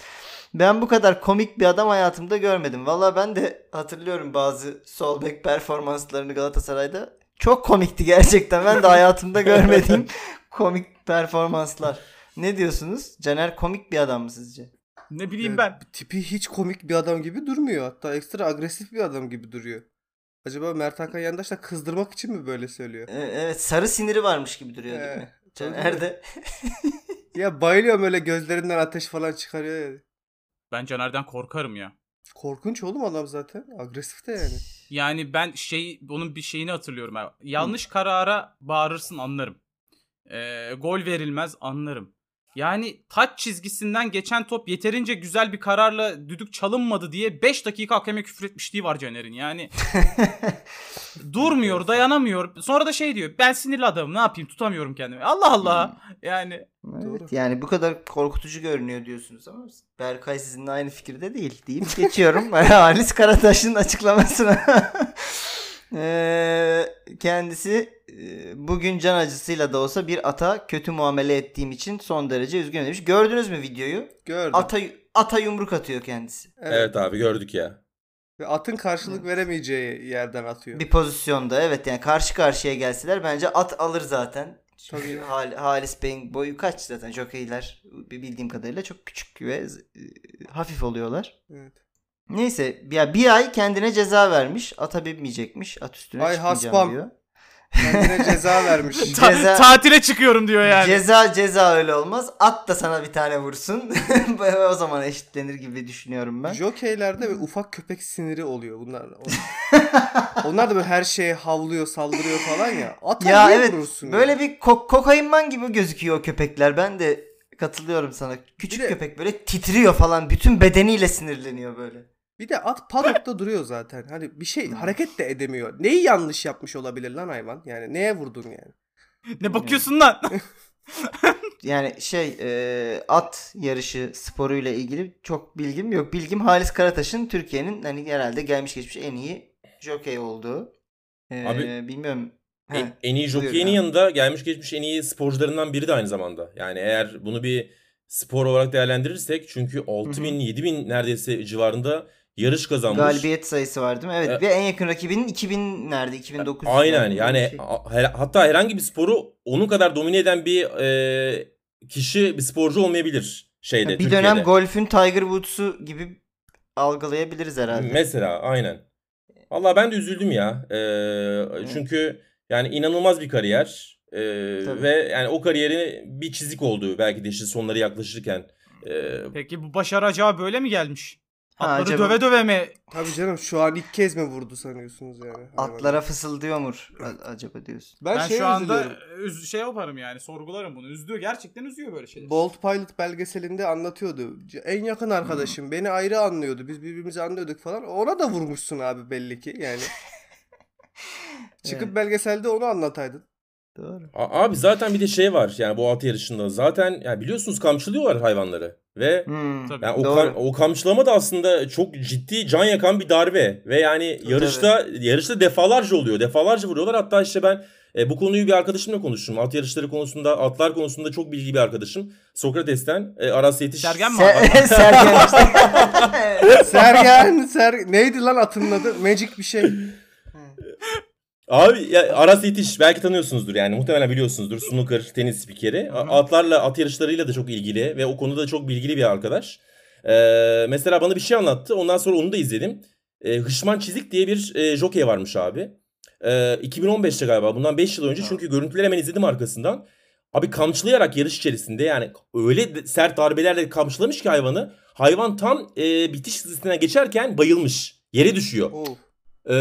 Ben bu kadar komik bir adam hayatımda görmedim. Valla ben de hatırlıyorum bazı sol bek performanslarını Galatasaray'da. Çok komikti gerçekten. Ben de hayatımda görmediğim [LAUGHS] komik performanslar. Ne diyorsunuz? Caner komik bir adam mı sizce? Ne bileyim ben. Tipi hiç komik bir adam gibi durmuyor. Hatta ekstra agresif bir adam gibi duruyor. Acaba Mert Hakan Yandaş da kızdırmak için mi böyle söylüyor? Ee, Evet sarı siniri varmış gibi duruyor değil mi? Caner de. [LAUGHS] Ya bayılıyorum öyle gözlerinden ateş falan çıkarıyor ya. Ben Caner'den korkarım ya. Korkunç oğlum adam zaten. Agresif de yani. [LAUGHS] Yani ben şey onun bir şeyini hatırlıyorum. abi. Yanlış karara bağırırsın anlarım. Ee, gol verilmez anlarım. Yani taç çizgisinden geçen top yeterince güzel bir kararla düdük çalınmadı diye 5 dakika hakeme küfür etmişliği var Caner'in. Yani [LAUGHS] durmuyor, dayanamıyor. Sonra da şey diyor. Ben sinirli adamım. Ne yapayım? Tutamıyorum kendimi. Allah Allah. Yani Evet, Doğru. yani bu kadar korkutucu görünüyor diyorsunuz ama Berkay sizinle aynı fikirde değil deyip geçiyorum. [LAUGHS] Halis Karataş'ın açıklamasına. Ee, kendisi e, bugün can acısıyla da olsa bir ata kötü muamele ettiğim için son derece üzgünüm demiş. Gördünüz mü videoyu? Gördüm. Ata ata yumruk atıyor kendisi. evet. Evet abi gördük ya. Ve atın karşılık veremeyeceği yerden atıyor. Bir pozisyonda evet yani karşı karşıya gelseler bence at alır zaten. Tabii. Hal- Halis Bey'in boyu kaç zaten jokeyler bildiğim kadarıyla çok küçük ve e, hafif oluyorlar. Evet. Neyse ya bir ay kendine ceza vermiş. Ata binmeyecekmiş. At üstüne Ay çıkmayacağım haspam. diyor. Kendine ceza [LAUGHS] vermiş. ta- Ceza- tatile çıkıyorum diyor yani. Ceza ceza öyle olmaz. At da sana bir tane vursun. [LAUGHS] o zaman eşitlenir gibi düşünüyorum ben. Jokeylerde ve ufak köpek siniri oluyor bunlar. Onlar da böyle her şeye havlıyor, saldırıyor falan ya. Ata Ya niye evet vurursun ya? böyle bir ko- kokainman gibi gözüküyor o köpekler. Ben de katılıyorum sana. Küçük Bir de- köpek böyle titriyor falan. Bütün bedeniyle sinirleniyor böyle. Bir de at paddock'ta duruyor zaten. Hani bir şey hareket de edemiyor. Neyi yanlış yapmış olabilir lan hayvan? Yani neye vurdun yani? Ne bakıyorsun lan? [LAUGHS] Yani şey e, at yarışı sporuyla ilgili çok bilgim yok. Bilgim Halis Karataş'ın Türkiye'nin hani herhalde gelmiş geçmiş en iyi jockey olduğu. E, Abi- bilmiyorum. En, en iyi abi. yanında gelmiş geçmiş en iyi sporcularından biri de aynı zamanda. Yani eğer bunu bir spor olarak değerlendirirsek çünkü 6000 7000 neredeyse civarında yarış kazanmış. Galibiyet sayısı var değil mi? Evet. E- Ve en yakın rakibinin 2000 nerede? 2900. Aynen yani şey. hatta herhangi bir sporu onun kadar domine eden bir e, kişi bir sporcu olmayabilir şeyde bir Türkiye'de. dönem golfün Tiger Woods'u gibi algılayabiliriz herhalde. Mesela aynen. Valla ben de üzüldüm ya. Ee, Çünkü yani inanılmaz bir kariyer. Tabii. ve yani o kariyeri bir çizik oldu belki de işte sonları yaklaşırken. Ee, Peki bu başarı acaba böyle mi gelmiş? Ha, Atları acaba- döve döve mi? Tabii canım şu an ilk kez mi vurdu sanıyorsunuz yani? Atlara fısıldıyor mu a- acaba diyorsun? Ben, Ben, şu anda üz- şey yaparım yani sorgularım bunu. Üzdüğü gerçekten üzüyor böyle şeyler. Bolt Pilot belgeselinde anlatıyordu. En yakın arkadaşım beni ayrı anlıyordu. Biz birbirimizi anlıyorduk falan. Ona da vurmuşsun abi belli ki yani. [LAUGHS] Çıkıp Evet. belgeselde onu anlataydın. Doğru. a- abi zaten bir de şey var yani bu at yarışında zaten yani biliyorsunuz kamçılıyorlar hayvanları. Ve Hmm, Tabii. yani o, Doğru. kam- o kamçılama da aslında çok ciddi can yakan bir darbe ve yani Tabii, yarışta yarışta defalarca oluyor. Defalarca vuruyorlar. Hatta işte ben e, bu konuyu bir arkadaşımla konuştum. At yarışları konusunda, atlar konusunda çok bilgi bir arkadaşım. Sokrates'ten e, Aras Yetiş. Sergen mi Se- abi? [LAUGHS] Sergen. [LAUGHS] [LAUGHS] Sergen, Ser neydi lan atının adı? Magic bir şey. Abi ya, Aras Yetiş belki tanıyorsunuzdur yani muhtemelen biliyorsunuzdur. Snooker, tenis spikeri. A- Atlarla, at yarışlarıyla da çok ilgili ve o konuda çok bilgili bir arkadaş. Ee, mesela bana bir şey anlattı. Ondan sonra onu da izledim. Ee, Hışman Çizik diye bir e, jockey varmış abi. Ee, 2015'te galiba bundan 5 yıl önce çünkü görüntüleri hemen izledim arkasından. Abi kamçılayarak yarış içerisinde yani öyle sert darbelerle kamçılamış ki hayvanı. Hayvan tam e, bitiş hızına geçerken bayılmış. Yere düşüyor. Oh. E,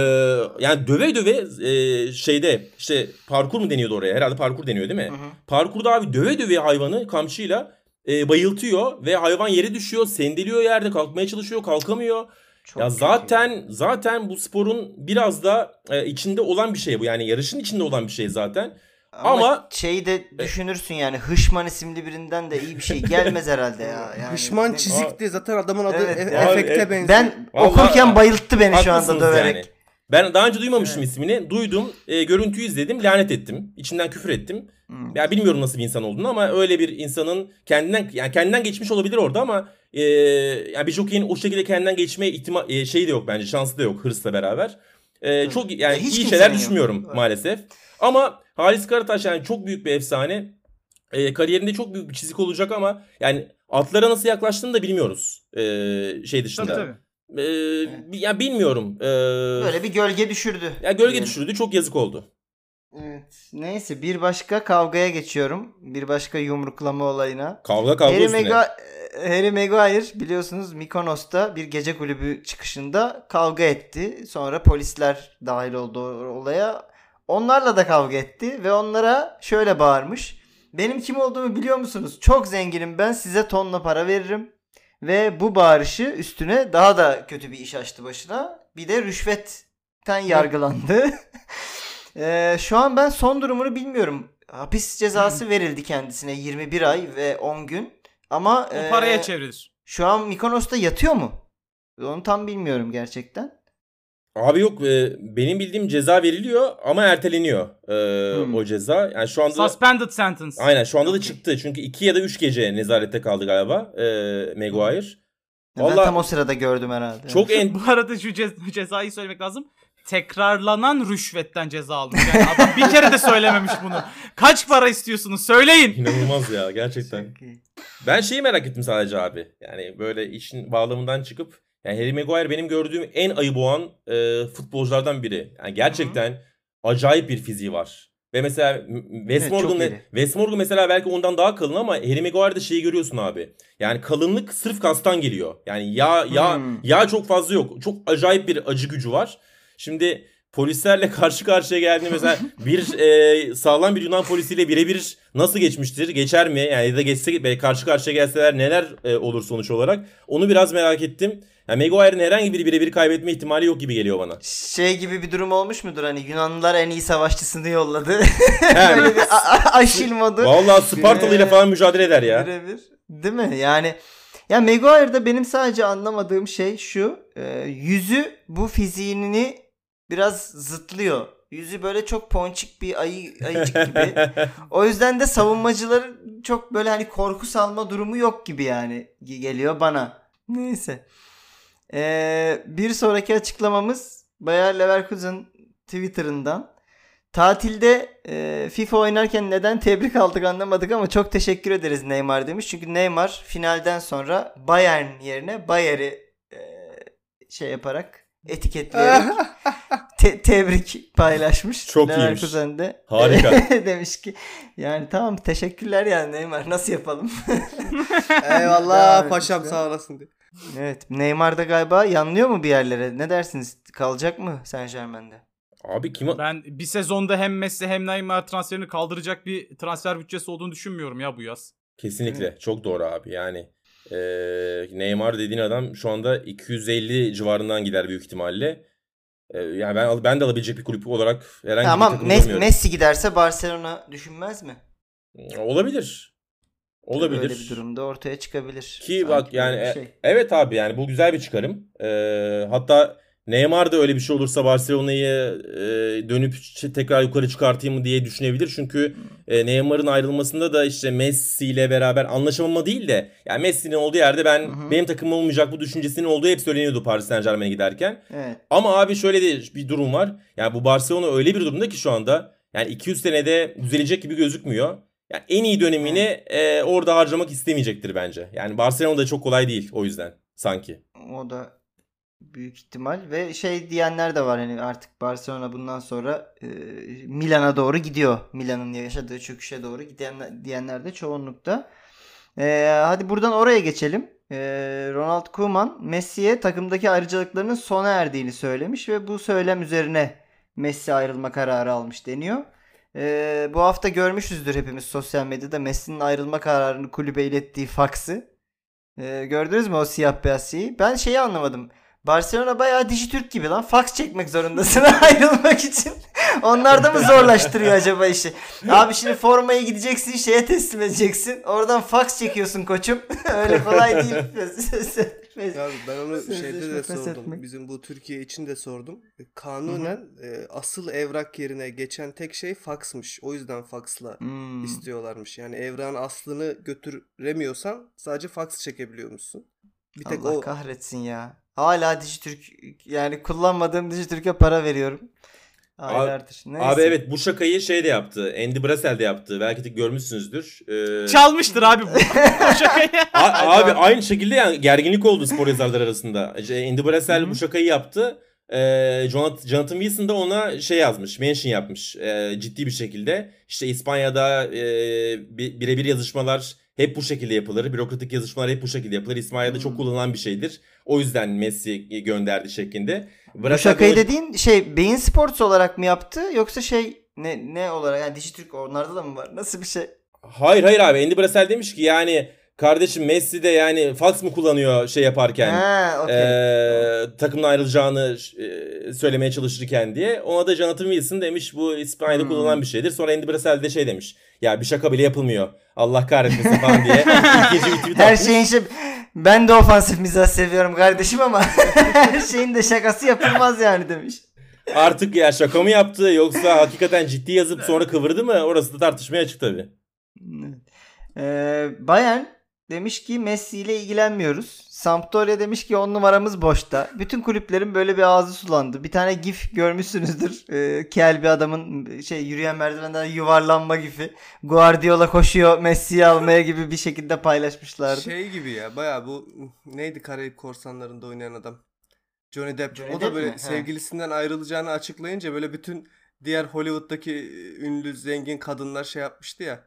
yani döve döve e, şeyde işte parkur mu deniyordu oraya? Herhalde parkur deniyor değil mi? Hı hı. Parkurda abi döve döve hayvanı kamçıyla e, bayıltıyor ve hayvan yere düşüyor, sendeliyor yerde, kalkmaya çalışıyor, kalkamıyor. Çok ya kötü. zaten zaten bu sporun biraz da e, içinde olan bir şey bu. Yani yarışın içinde olan bir şey zaten. Ama, ama- şeyi de düşünürsün yani Hışman isimli birinden de iyi bir şey gelmez herhalde ya. Yani, Hışman çizikti zaten adamın adı Evet, e- efekte e- benziyor. Ben Vallahi- okurken bayılttı beni şu anda döverek. yani. Ben daha önce duymamıştım ismini. Duydum, e, görüntüyü izledim, lanet ettim. İçinden küfür ettim. Hmm. Ya bilmiyorum nasıl bir insan olduğunu ama öyle bir insanın kendinden yani kendinden geçmiş olabilir orada ama e, yani bir jockey'in o şekilde kendinden geçme ihtimal e, şeyi de yok bence, şansı da yok hırsla beraber. E, çok yani Ya hiç iyi şeyler yok. düşünmüyorum Evet. maalesef. Ama Halis Karataş yani çok büyük bir efsane. E, kariyerinde çok büyük bir çizik olacak ama yani atlara nasıl yaklaştığını da bilmiyoruz. E, şey dışında. Tabii tabii. E, bi- ya bilmiyorum. E, Böyle bir gölge düşürdü. ya gölge diyelim. düşürdü. Çok yazık oldu. Evet. Neyse bir başka kavgaya geçiyorum. Bir başka yumruklama olayına. Kavga kavga Harry, üstüne. Mega- Harry Maguire biliyorsunuz Mikonos'ta bir gece kulübü çıkışında kavga etti. Sonra polisler dahil oldu olaya. Onlarla da kavga etti ve onlara şöyle bağırmış. Benim kim olduğumu biliyor musunuz? Çok zenginim ben size tonla para veririm. Ve bu bağırışı üstüne daha da kötü bir iş açtı başına. Bir de rüşvetten yargılandı. [LAUGHS] Ee, şu an ben son durumunu bilmiyorum. Hapis cezası verildi kendisine 21 ay ve 10 gün. Ama O e, paraya çevrilir. şu an Mikonos'ta yatıyor mu? Onu tam bilmiyorum gerçekten. Abi yok e, benim bildiğim ceza veriliyor ama erteleniyor e, Hmm. o ceza. Yani şu anda Suspended sentence. aynen şu anda da çıktı. Çünkü 2 ya da 3 gece nezarette kaldı galiba e, Maguire. Ben Vallahi- tam o sırada gördüm herhalde. Çok en [LAUGHS] Bu arada şu ce- cezayı söylemek lazım. Tekrarlanan rüşvetten ceza almış. Yani adam bir kere de söylememiş bunu. Kaç para istiyorsunuz? Söyleyin. inanılmaz ya gerçekten. Ben şeyi merak ettim sadece abi. Yani böyle işin bağlamından çıkıp yani Harry Maguire benim gördüğüm en ayı boğan e, futbolculardan biri. Yani gerçekten acayip bir fiziği var. Ve mesela Wes Evet, Morgan iri. Wes Morgan mesela belki ondan daha kalın ama Harry Maguire'da şeyi görüyorsun abi. Yani kalınlık sırf kastan geliyor. Yani yağ yağ Hmm. yağ çok fazla yok. Çok acayip bir acı gücü var. Şimdi polislerle [LAUGHS] karşı karşıya geldiğinde mesela [LAUGHS] bir e, sağlam bir Yunan polisiyle birebir nasıl geçmiştir? Geçer mi? Yani ya da geçse karşı karşıya gelseler neler e, olur sonuç olarak? Onu biraz merak ettim. Yani Maguire'ın herhangi bir birebir kaybetme ihtimali yok gibi geliyor bana. Şey gibi bir durum olmuş mudur? Hani Yunanlılar en iyi savaşçısını yolladı. He, [LAUGHS] Böyle bir aşil modu. Vallahi Spartalı ile falan mücadele eder ya. Birebir. Değil mi? Yani ya Maguire'da benim sadece anlamadığım şey şu. e, yüzü bu fiziğini biraz zıtlıyor. Yüzü böyle çok ponçik bir ayı, ayıcık gibi. [LAUGHS] O yüzden de savunmacıların çok böyle hani korku salma durumu yok gibi yani ge- geliyor bana. Neyse. Ee, bir sonraki açıklamamız Bayer Leverkusen Twitter'ından. Tatilde e, FIFA oynarken neden tebrik aldık anlamadık ama çok teşekkür ederiz Neymar demiş. Çünkü Neymar finalden sonra Bayern yerine Bayer'i e, şey yaparak etiketleyerek [LAUGHS] te- tebrik paylaşmış. Çok iyiymiş. Leverkusen'de. Harika. [LAUGHS] demiş ki yani tamam teşekkürler yani Neymar nasıl yapalım? [LAUGHS] Eyvallah paşam sağ olasın diye. Evet Neymar da galiba yanlıyor mu bir yerlere? Ne dersiniz? Kalacak mı Saint Germain'de? Abi kim Ben bir sezonda hem Messi hem Neymar transferini kaldıracak bir transfer bütçesi olduğunu düşünmüyorum ya bu yaz. Kesinlikle. Çok doğru abi. Yani e, Neymar dediğin adam şu anda 250 civarından gider büyük ihtimalle. E, yani ben ben de alabilecek bir kulüp olarak herhangi bir Ama takım Mes-. Messi giderse Barcelona düşünmez mi? Olabilir. Olabilir. Böyle bir durumda ortaya çıkabilir. Ki Sanki bak yani e- şey. evet abi yani bu güzel bir çıkarım. Ee, hatta Neymar da öyle bir şey olursa Barcelona'yı e, dönüp tekrar yukarı çıkartayım mı diye düşünebilir. Çünkü e, Neymar'ın ayrılmasında da işte Messi ile beraber anlaşamama değil de yani Messi'nin olduğu yerde ben Hı hı. benim takımım olmayacak bu düşüncesinin olduğu hep söyleniyordu Paris Saint Germain'e giderken. Evet. Ama abi şöyle de bir durum var. Yani bu Barcelona öyle bir durumda ki şu anda yani 200 senede düzelecek gibi gözükmüyor. Yani en iyi dönemini e, orada harcamak istemeyecektir bence. Yani Barcelona'da çok kolay değil o yüzden sanki. O da büyük ihtimal ve şey diyenler de var hani artık Barcelona bundan sonra e, Milan'a doğru gidiyor. Milan'ın yaşadığı çöküşe doğru gidenler diyenler de çoğunlukta. E, hadi buradan oraya geçelim. e, Ronald Koeman Messi'ye takımdaki ayrıcalıklarının sona erdiğini söylemiş ve bu söylem üzerine Messi ayrılma kararı almış deniyor. E, bu hafta görmüşüzdür hepimiz sosyal medyada Messi'nin ayrılma kararını kulübe ilettiği faksı. E, gördünüz mü o siyah beyaz şeyi? Ben şeyi anlamadım. Barcelona bayağı Dijitürk gibi lan. Fax çekmek zorundasın [LAUGHS] ayrılmak için. Onlar da mı [LAUGHS] zorlaştırıyor acaba işi? Abi şimdi formayı gideceksin şeye teslim edeceksin. Oradan fax çekiyorsun koçum. [LAUGHS] Öyle kolay değil. Ya ben onu şeyde de sordum. Bizim bu Türkiye için de sordum. E, Kanunen e, asıl evrak yerine geçen tek şey faksmış. O yüzden faksla Hmm. istiyorlarmış. Yani evrağın aslını götüremiyorsan sadece faks çekebiliyormuşsun. Bir tek Allah o kahretsin ya. Hala Dijitürk yani kullanmadığım Dijitürk'e para veriyorum. Aylardır. Neyse. Abi evet bu şakayı şey de yaptı. Andy Brassel de yaptı. Belki de görmüşsünüzdür. Ee, Çalmıştır abi bu. [LAUGHS] bu şakayı. A- abi aynı şekilde yani gerginlik oldu spor yazarları arasında. Andy Brassel bu şakayı yaptı. Ee, Jonathan, Jonathan Wilson da ona şey yazmış, mention yapmış ee, ciddi bir şekilde. İşte İspanya'da e, bi- birebir yazışmalar hep bu şekilde yapılır. Bürokratik yazışmalar hep bu şekilde yapılır. İspanya'da çok Hmm. kullanılan bir şeydir. O yüzden Messi gönderdi şeklinde. Bu Brassel de şakayı o- dediğin şey Beyin Sports olarak mı yaptı yoksa şey ne ne olarak yani Dijitürk onlarda da mı var? Nasıl bir şey? Hayır hayır abi Andy Brassel demiş ki yani kardeşim Messi de yani fax mı kullanıyor şey yaparken? ha, okey. Ee, takımdan ayrılacağını e, söylemeye çalışırken diye. Ona da Jonathan Wilson demiş bu İspanya'da Hmm. kullanılan bir şeydir. Sonra Andy Brassel de şey demiş. Ya bir şaka bile yapılmıyor. Allah kahretmesin falan diye. [LAUGHS] İkinci bir tweet Her atmış. şeyin şey ben de ofansif mizah seviyorum kardeşim ama her [LAUGHS] şeyin de şakası yapılmaz yani demiş. Artık ya şaka mı yaptı yoksa hakikaten ciddi yazıp sonra kıvırdı mı? Orası da tartışmaya açık tabii. Ee, Bayern demiş ki Messi ile ilgilenmiyoruz. Sampdoria demiş ki on numaramız boşta. Bütün kulüplerin böyle bir ağzı sulandı. Bir tane gif görmüşsünüzdür. Ee, kel bir adamın şey yürüyen merdivenden yuvarlanma gifi. Guardiola koşuyor Messi'yi almaya gibi bir şekilde paylaşmışlardı. şey gibi ya baya bu neydi Karayip Korsanları'nda oynayan adam? Johnny Depp. Johnny o Depp da böyle mi? Sevgilisinden ayrılacağını açıklayınca böyle bütün diğer Hollywood'daki ünlü zengin kadınlar şey yapmıştı ya.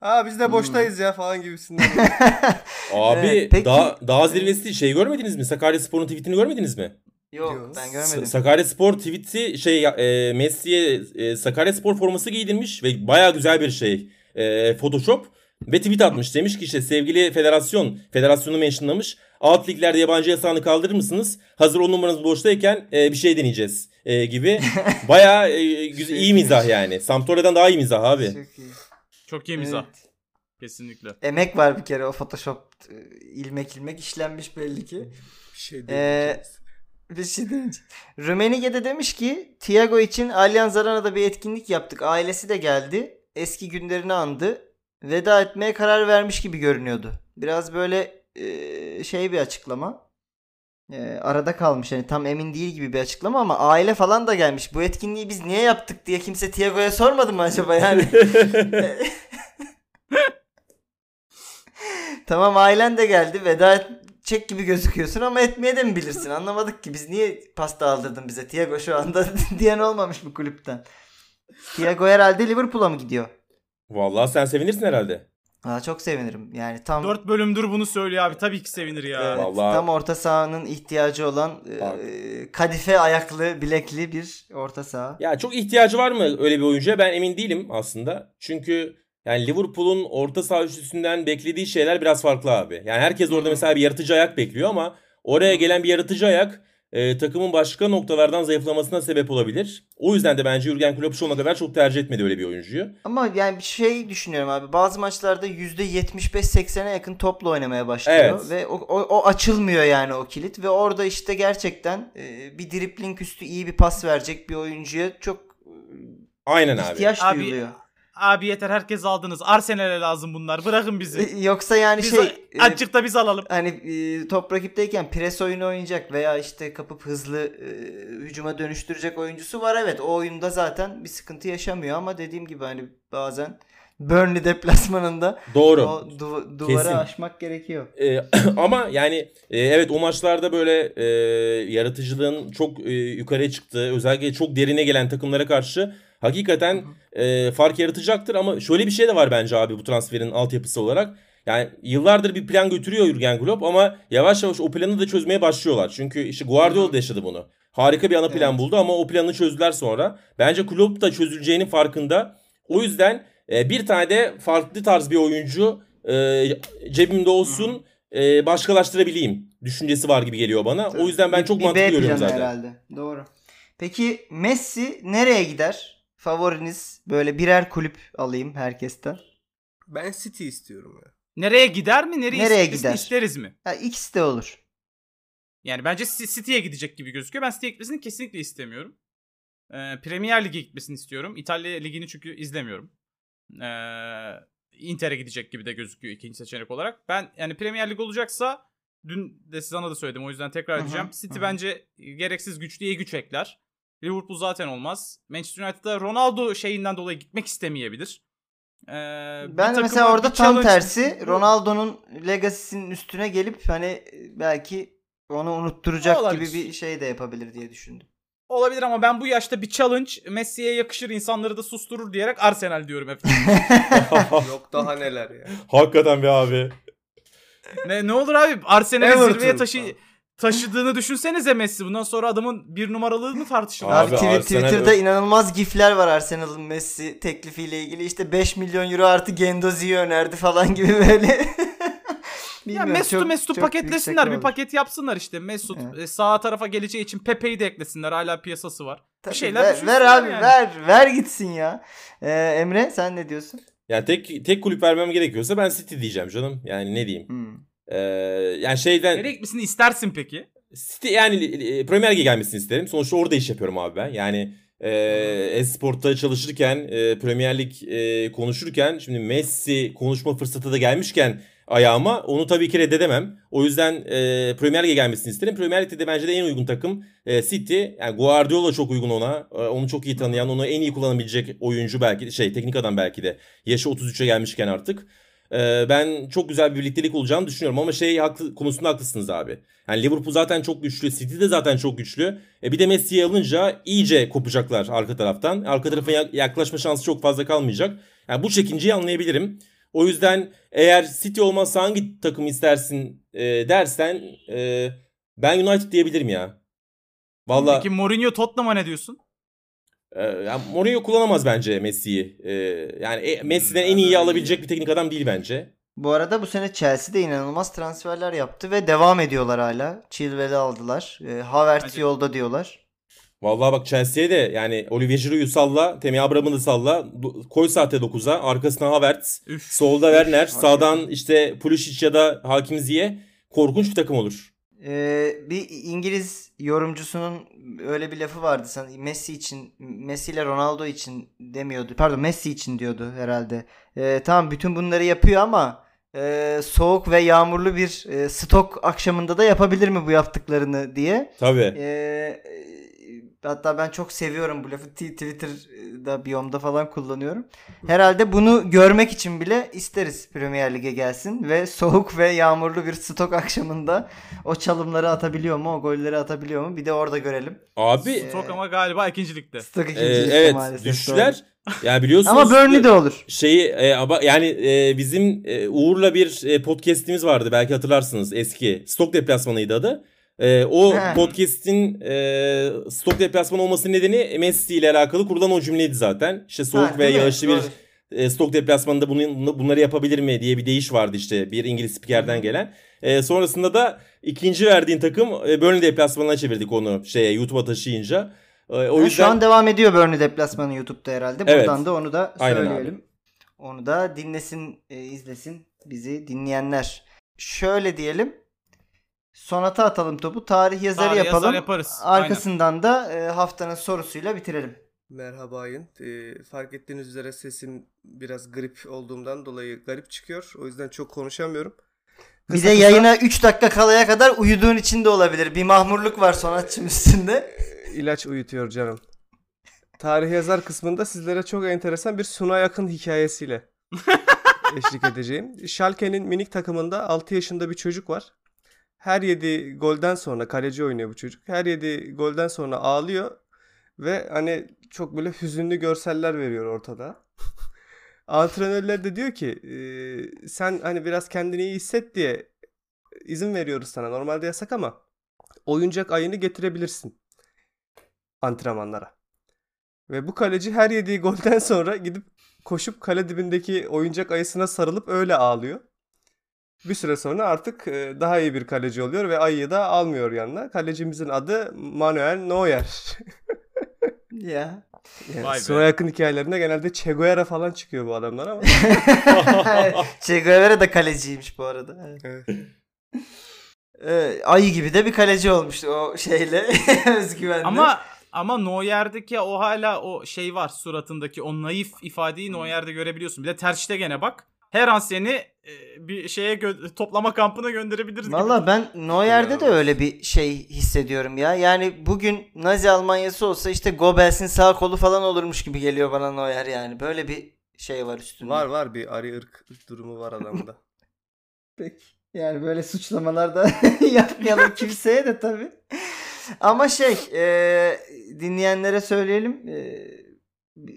Aa biz de boştayız ya falan gibisinden. [LAUGHS] Abi Evet, peki- daha, daha zirvesi şey görmediniz mi? Sakarya Spor'un tweetini görmediniz mi? Yok ben görmedim. Sakarya Spor tweet'i şey e, Messi'ye e, Sakarya Spor forması giydirmiş ve baya güzel bir şey. E, Photoshop ve tweet atmış. Demiş ki işte sevgili federasyon, federasyonu mentionlamış. Alt liglerde yabancı yasağını kaldırır mısınız? Hazır on numaranız boştayken e, bir şey deneyeceğiz e, gibi. [LAUGHS] Baya e, güzel, iyi mizah yani. Sampdoria'dan daha iyi mizah abi. Çok iyi. Çok iyi mizah. Evet. Kesinlikle. Emek var bir kere o Photoshop e, ilmek ilmek işlenmiş belli ki. bir şey Ee, değil. Bir şey deyince. Rummenigge de demiş ki Thiago için Allianz Arena'da bir etkinlik yaptık. Ailesi de geldi. Eski günlerini andı. Veda etmeye karar vermiş gibi görünüyordu. Biraz böyle e, şey bir açıklama. E, arada kalmış yani tam emin değil gibi bir açıklama ama aile falan da gelmiş. Bu etkinliği biz niye yaptık diye kimse Thiago'ya sormadı mı acaba yani? [LAUGHS] [LAUGHS] tamam ailen de geldi. Veda edecek gibi gözüküyorsun ama etmeye de mi bilirsin? Anlamadık ki biz niye pasta aldırdın bize? Thiago şu anda [LAUGHS] diyen olmamış bu kulüpten. Thiago herhalde Liverpool'a mı gidiyor? Vallahi sen sevinirsin herhalde. Aa, çok sevinirim. Yani tam 4 bölümdür bunu söylüyor abi. Tabii ki sevinir ya. Evet, Vallahi- tam orta sahanın ihtiyacı olan e, kadife ayaklı, bilekli bir orta saha. Ya çok ihtiyacı var mı öyle bir oyuncuya ben emin değilim aslında. Çünkü yani Liverpool'un orta saha üçlüsünden beklediği şeyler biraz farklı abi. Yani herkes orada mesela bir yaratıcı ayak bekliyor ama oraya gelen bir yaratıcı ayak e, takımın başka noktalardan zayıflamasına sebep olabilir. O yüzden de bence Jurgen Klopp şu ana kadar çok tercih etmedi öyle bir oyuncuyu. Ama yani bir şey düşünüyorum abi. Bazı maçlarda %75-80'e yakın topla oynamaya başlıyor. Evet. Ve o, o, o açılmıyor yani o kilit. Ve orada işte gerçekten e, bir dripling üstü iyi bir pas verecek bir oyuncuya çok Aynen abi. ihtiyaç Abi, duyuluyor. Abi yeter herkes aldınız. Arsenal'e lazım bunlar. Bırakın bizi. E, Yoksa yani Biz şey... e, azıcık da biz alalım. hani e, top rakipteyken pres oyunu oynayacak veya işte kapıp hızlı e, hücuma dönüştürecek oyuncusu var evet o oyunda zaten bir sıkıntı yaşamıyor ama dediğim gibi hani bazen Burnley deplasmanında Doğru. o du- duvarı Kesin. aşmak gerekiyor. Ee, [CLEARS THROAT] ama yani e, evet o maçlarda böyle e, yaratıcılığın çok e, yukarıya çıktığı özellikle çok derine gelen takımlara karşı hakikaten e, fark yaratacaktır ama şöyle bir şey de var bence abi bu transferin altyapısı olarak. Yani yıllardır bir plan götürüyor Jurgen Klopp ama yavaş yavaş o planı da çözmeye başlıyorlar. Çünkü işte Guardiola da yaşadı bunu. Harika bir ana plan Evet. buldu ama o planı çözdüler sonra. Bence Klopp da çözüleceğinin farkında. O yüzden e, bir tane de farklı tarz bir oyuncu e, cebimde olsun e, başkalaştırabileyim düşüncesi var gibi geliyor bana. O yüzden ben çok bir mantıklı B görüyorum zaten. herhalde. Doğru. Peki Messi nereye gider? Favoriniz böyle birer kulüp alayım herkesten. Ben City istiyorum ya. Nereye gider mi? Nereye, Nereye gider? isteriz mi? Ha, ikisi de olur. Yani bence City'ye gidecek gibi gözüküyor. Ben City'ye gitmesini kesinlikle istemiyorum. Ee, Premier Lig'e gitmesini istiyorum. İtalya Ligi'ni çünkü izlemiyorum. Ee, Inter'e gidecek gibi de gözüküyor ikinci seçenek olarak. Ben yani Premier Lig olacaksa dün de sana da söyledim o yüzden tekrar edeceğim. City hı hı. bence gereksiz güçlüye güç ekler. Liverpool zaten olmaz. Manchester United'da Ronaldo şeyinden dolayı gitmek istemeyebilir. Ee, Ben mesela orada bir tam challenge- tersi Ronaldo'nun legacy'sinin üstüne gelip hani belki onu unutturacak Olabilir. gibi bir şey de yapabilir diye düşündüm. Olabilir ama ben bu yaşta bir challenge Messi'ye yakışır insanları da susturur diyerek Arsenal diyorum hep. [LAUGHS] Yok daha [LAUGHS] neler ya. Hakikaten be abi. ne, ne olur abi Arsenal'i zirveye taşı taşıdığını düşünsenize Messi. Bundan sonra adamın bir numaralığını tartışılır. Abi, Abi, Arsenal- Twitter'da inanılmaz gifler var Arsenal'ın Messi teklifiyle ilgili. İşte 5 milyon euro artı Gendozi'yi önerdi falan gibi böyle. [LAUGHS] ya Mesut'u çok- Mesut'u çok paketlesinler. Bir paket yapsınlar işte. Mesut Evet. e, sağ tarafa geleceği için Pepe'yi de eklesinler. Hala piyasası var. Tabii, şeyler ver, ver abi yani. ver ver gitsin ya. Ee, Emre sen ne diyorsun? Yani tek tek kulüp vermem gerekiyorsa ben City diyeceğim canım. Yani ne diyeyim. Hmm. Ee, yani şeyden Nereye gitmesini istersin peki? City yani e, Premier Lig'e gelmesini isterim. Sonuçta orada iş yapıyorum abi ben. Yani e, Esport'ta çalışırken, e, Premier Lig e, konuşurken şimdi Messi konuşma fırsatı da gelmişken ayağıma onu tabii ki reddedemem. O yüzden e, Premier Lig'e gelmesini isterim. Premier Lig'de de bence de en uygun takım e, City. Yani Guardiola çok uygun ona. E, onu çok iyi tanıyan, onu en iyi kullanabilecek oyuncu belki şey teknik adam belki de. Yaşı 33'e gelmişken artık. E, ben çok güzel bir birliktelik olacağını düşünüyorum ama şey haklı, konusunda haklısınız abi. Yani Liverpool zaten çok güçlü. City de zaten çok güçlü. E bir de Messi'yi alınca iyice kopacaklar arka taraftan. Arka tarafa ya- yaklaşma şansı çok fazla kalmayacak. Yani bu çekinceyi anlayabilirim. O yüzden eğer City olmazsa hangi takım istersin e, dersen e, ben United diyebilirim ya. Valla Peki Mourinho Tottenham'a ne diyorsun? E, yani Mourinho kullanamaz bence Messi'yi. E, yani e, Messi'den en iyi alabilecek bir teknik adam değil bence. Bu arada bu sene Chelsea'de inanılmaz transferler yaptı ve devam ediyorlar hala. Chilwell'i aldılar. Ee, Havertz Hadi. yolda diyorlar. Vallahi bak Chelsea'ye de yani Olivier Giroud'u salla, Temi Abraham'ı da salla. Koy saate 9'a. Arkasına Havertz. Üf. Solda Werner. Hakikaten. Sağdan işte Pulisic ya da Hakim Ziyech. Korkunç bir takım olur. Ee, bir İngiliz yorumcusunun öyle bir lafı vardı. Sen Messi için, Messi ile Ronaldo için demiyordu. Pardon Messi için diyordu herhalde. Ee, tamam bütün bunları yapıyor ama e, soğuk ve yağmurlu bir e, stok akşamında da yapabilir mi bu yaptıklarını diye. Tabii. Ee, hatta ben çok seviyorum bu lafı. Twitter'da biyomda falan kullanıyorum. Herhalde bunu görmek için bile isteriz Premier Lig'e gelsin ve soğuk ve yağmurlu bir stok akşamında o çalımları atabiliyor mu, o golleri atabiliyor mu? Bir de orada görelim. Abi Stok ama galiba ikincilikte. Stok e, ikincilikte evet maalesef. düştüler. doğru. Ya biliyorsunuz. Ama Burnley de olur. Şeyi e, ama yani e, bizim e, Uğur'la bir e, podcast'imiz vardı belki hatırlarsınız eski. Stok deplasmanıydı adı. E, o He. podcast'in e, stok deplasmanı olmasının nedeni Messi ile alakalı kurulan o cümleydi zaten. İşte soğuk Ha, ve yağışlı bir e, stok deplasmanında bunu, bunları yapabilir mi diye bir deyiş vardı işte bir İngiliz spikerden gelen. E, sonrasında da ikinci verdiğin takım e, Burnley deplasmanına çevirdik onu şeye YouTube'a taşıyınca. E, o yüzden Şu an devam ediyor Burnley deplasmanı YouTube'da herhalde. Evet. Buradan da onu da söyleyelim. Onu da dinlesin, e, izlesin bizi dinleyenler. Şöyle diyelim. Sonata atalım topu. Tarih yazarı Tarih yazar yapalım. yaparız. Arkasından da e, haftanın sorusuyla bitirelim. Merhabayın. Ee, fark ettiğiniz üzere sesim biraz grip olduğumdan dolayı garip çıkıyor. O yüzden çok konuşamıyorum. Bir Kısa de kısa- yayına 3 dakika kalaya kadar uyuduğun için de olabilir. Bir mahmurluk var sanatçının üstünde. Ee, ilaç uyutuyor canım. Tarih yazar kısmında sizlere çok enteresan bir Suna yakın hikayesiyle [LAUGHS] eşlik edeceğim. Schalke'nin minik takımında 6 yaşında bir çocuk var. Her yedi golden sonra kaleci oynuyor bu çocuk. Her yedi golden sonra ağlıyor ve hani çok böyle hüzünlü görseller veriyor ortada. Antrenörler de diyor ki e, sen hani biraz kendini iyi hisset diye izin veriyoruz sana. Normalde yasak ama oyuncak ayını getirebilirsin antrenmanlara. Ve bu kaleci her yediği golden [LAUGHS] sonra gidip koşup kale dibindeki oyuncak ayısına sarılıp öyle ağlıyor. Bir süre sonra artık e, daha iyi bir kaleci oluyor ve ayıyı da almıyor yanına. Kalecimizin adı Manuel Neuer. [LAUGHS] Ya. Yani Vay be. Sıra yakın hikayelerinde genelde Che Guevara falan çıkıyor bu adamlar ama. [LAUGHS] che Guevara da kaleciymiş bu arada. Evet. Ee, ayı gibi de bir kaleci olmuştu o şeyle [LAUGHS] özgüvenle. Ama ama Neuer'deki o hala o şey var suratındaki o naif ifadeyi Neuer'de görebiliyorsun. Bir de tercihte gene bak. Her an seni e, bir şeye gö- toplama kampına gönderebiliriz. gibi. Valla ben Neuer'de de öyle bir şey hissediyorum ya. Yani bugün Nazi Almanyası olsa işte Goebbels'in sağ kolu falan olurmuş gibi geliyor bana Neuer yani. Böyle bir şey var üstünde. var var bir arı ırk durumu var adamda. [LAUGHS] Peki. Yani böyle suçlamalar da [LAUGHS] yapmayalım kimseye de tabii. Ama şey e, dinleyenlere söyleyelim. E,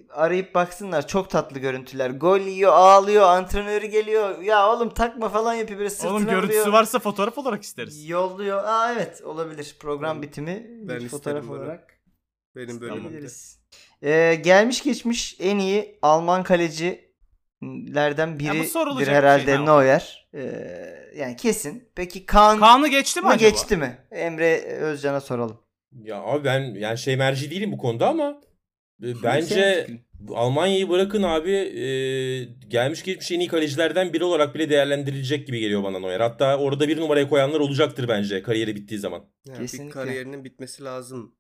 arayıp baksınlar. Çok tatlı görüntüler. Gol yiyor, ağlıyor, antrenörü geliyor. Ya oğlum takma falan yapıyor. Böyle sırtına Oğlum görüntüsü vuruyor. varsa fotoğraf olarak isteriz. Yolluyor. Aa evet olabilir. Program bitimi Ben bir fotoğraf olarak Benim bölümümde. Ee, gelmiş geçmiş en iyi Alman kalecilerden biridir sorulacak bir herhalde şey, ne Neuer. Ee, yani kesin. Peki Kaan Kaan'ı geçti mi acaba? geçti mi? Emre Özcan'a soralım. Ya abi ben yani şey merci değilim bu konuda ama bence Almanya'yı bırakın abi e, gelmiş geçmiş en iyi kalecilerden biri olarak bile değerlendirilecek gibi geliyor bana Neuer. Hatta orada bir numaraya koyanlar olacaktır bence kariyeri bittiği zaman. Yani Kesinlikle. bir kariyerinin bitmesi lazım.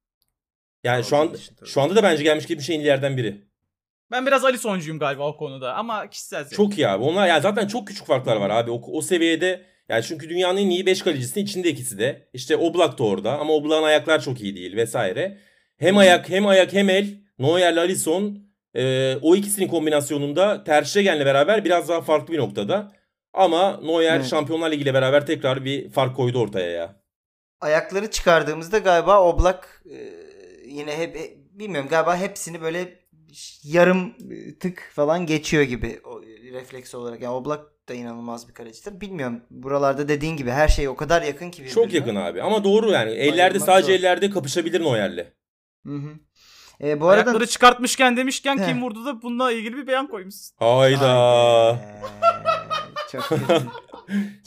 Yani şu an şu anda da bence gelmiş geçmiş en iyilerden biri. Ben biraz Alisson'cuyum galiba o konuda ama kişisel zevk. Çok iyi abi. Onlar yani zaten çok küçük farklar var abi. O, o seviyede yani çünkü dünyanın en iyi 5 kalecisinin içinde ikisi de. İşte Oblak da orada ama Oblak'ın ayaklar çok iyi değil vesaire. Hem ayak hem ayak hem el. Neuer'le Alisson e, o ikisinin kombinasyonunda Ter Stegen'le beraber biraz daha farklı bir noktada. Ama Neuer Evet. Şampiyonlar Ligi ile beraber tekrar bir fark koydu ortaya ya. Ayakları çıkardığımızda galiba Oblak e, yine hep e, bilmiyorum galiba hepsini böyle yarım e, tık falan geçiyor gibi o, refleks olarak. Yani Oblak da inanılmaz bir kalecidir. Bilmiyorum buralarda dediğin gibi her şey o kadar yakın ki birbirine. Çok yakın abi ama doğru yani. Ellerde Bayılmak sadece zor. ellerde kapışabilir Neuer'le. Hı hı. E, bu arada Ayakları çıkartmışken demişken He. kim vurdu da bununla ilgili bir beyan koymuşsun. Hayda. Haydi. Çok kötü.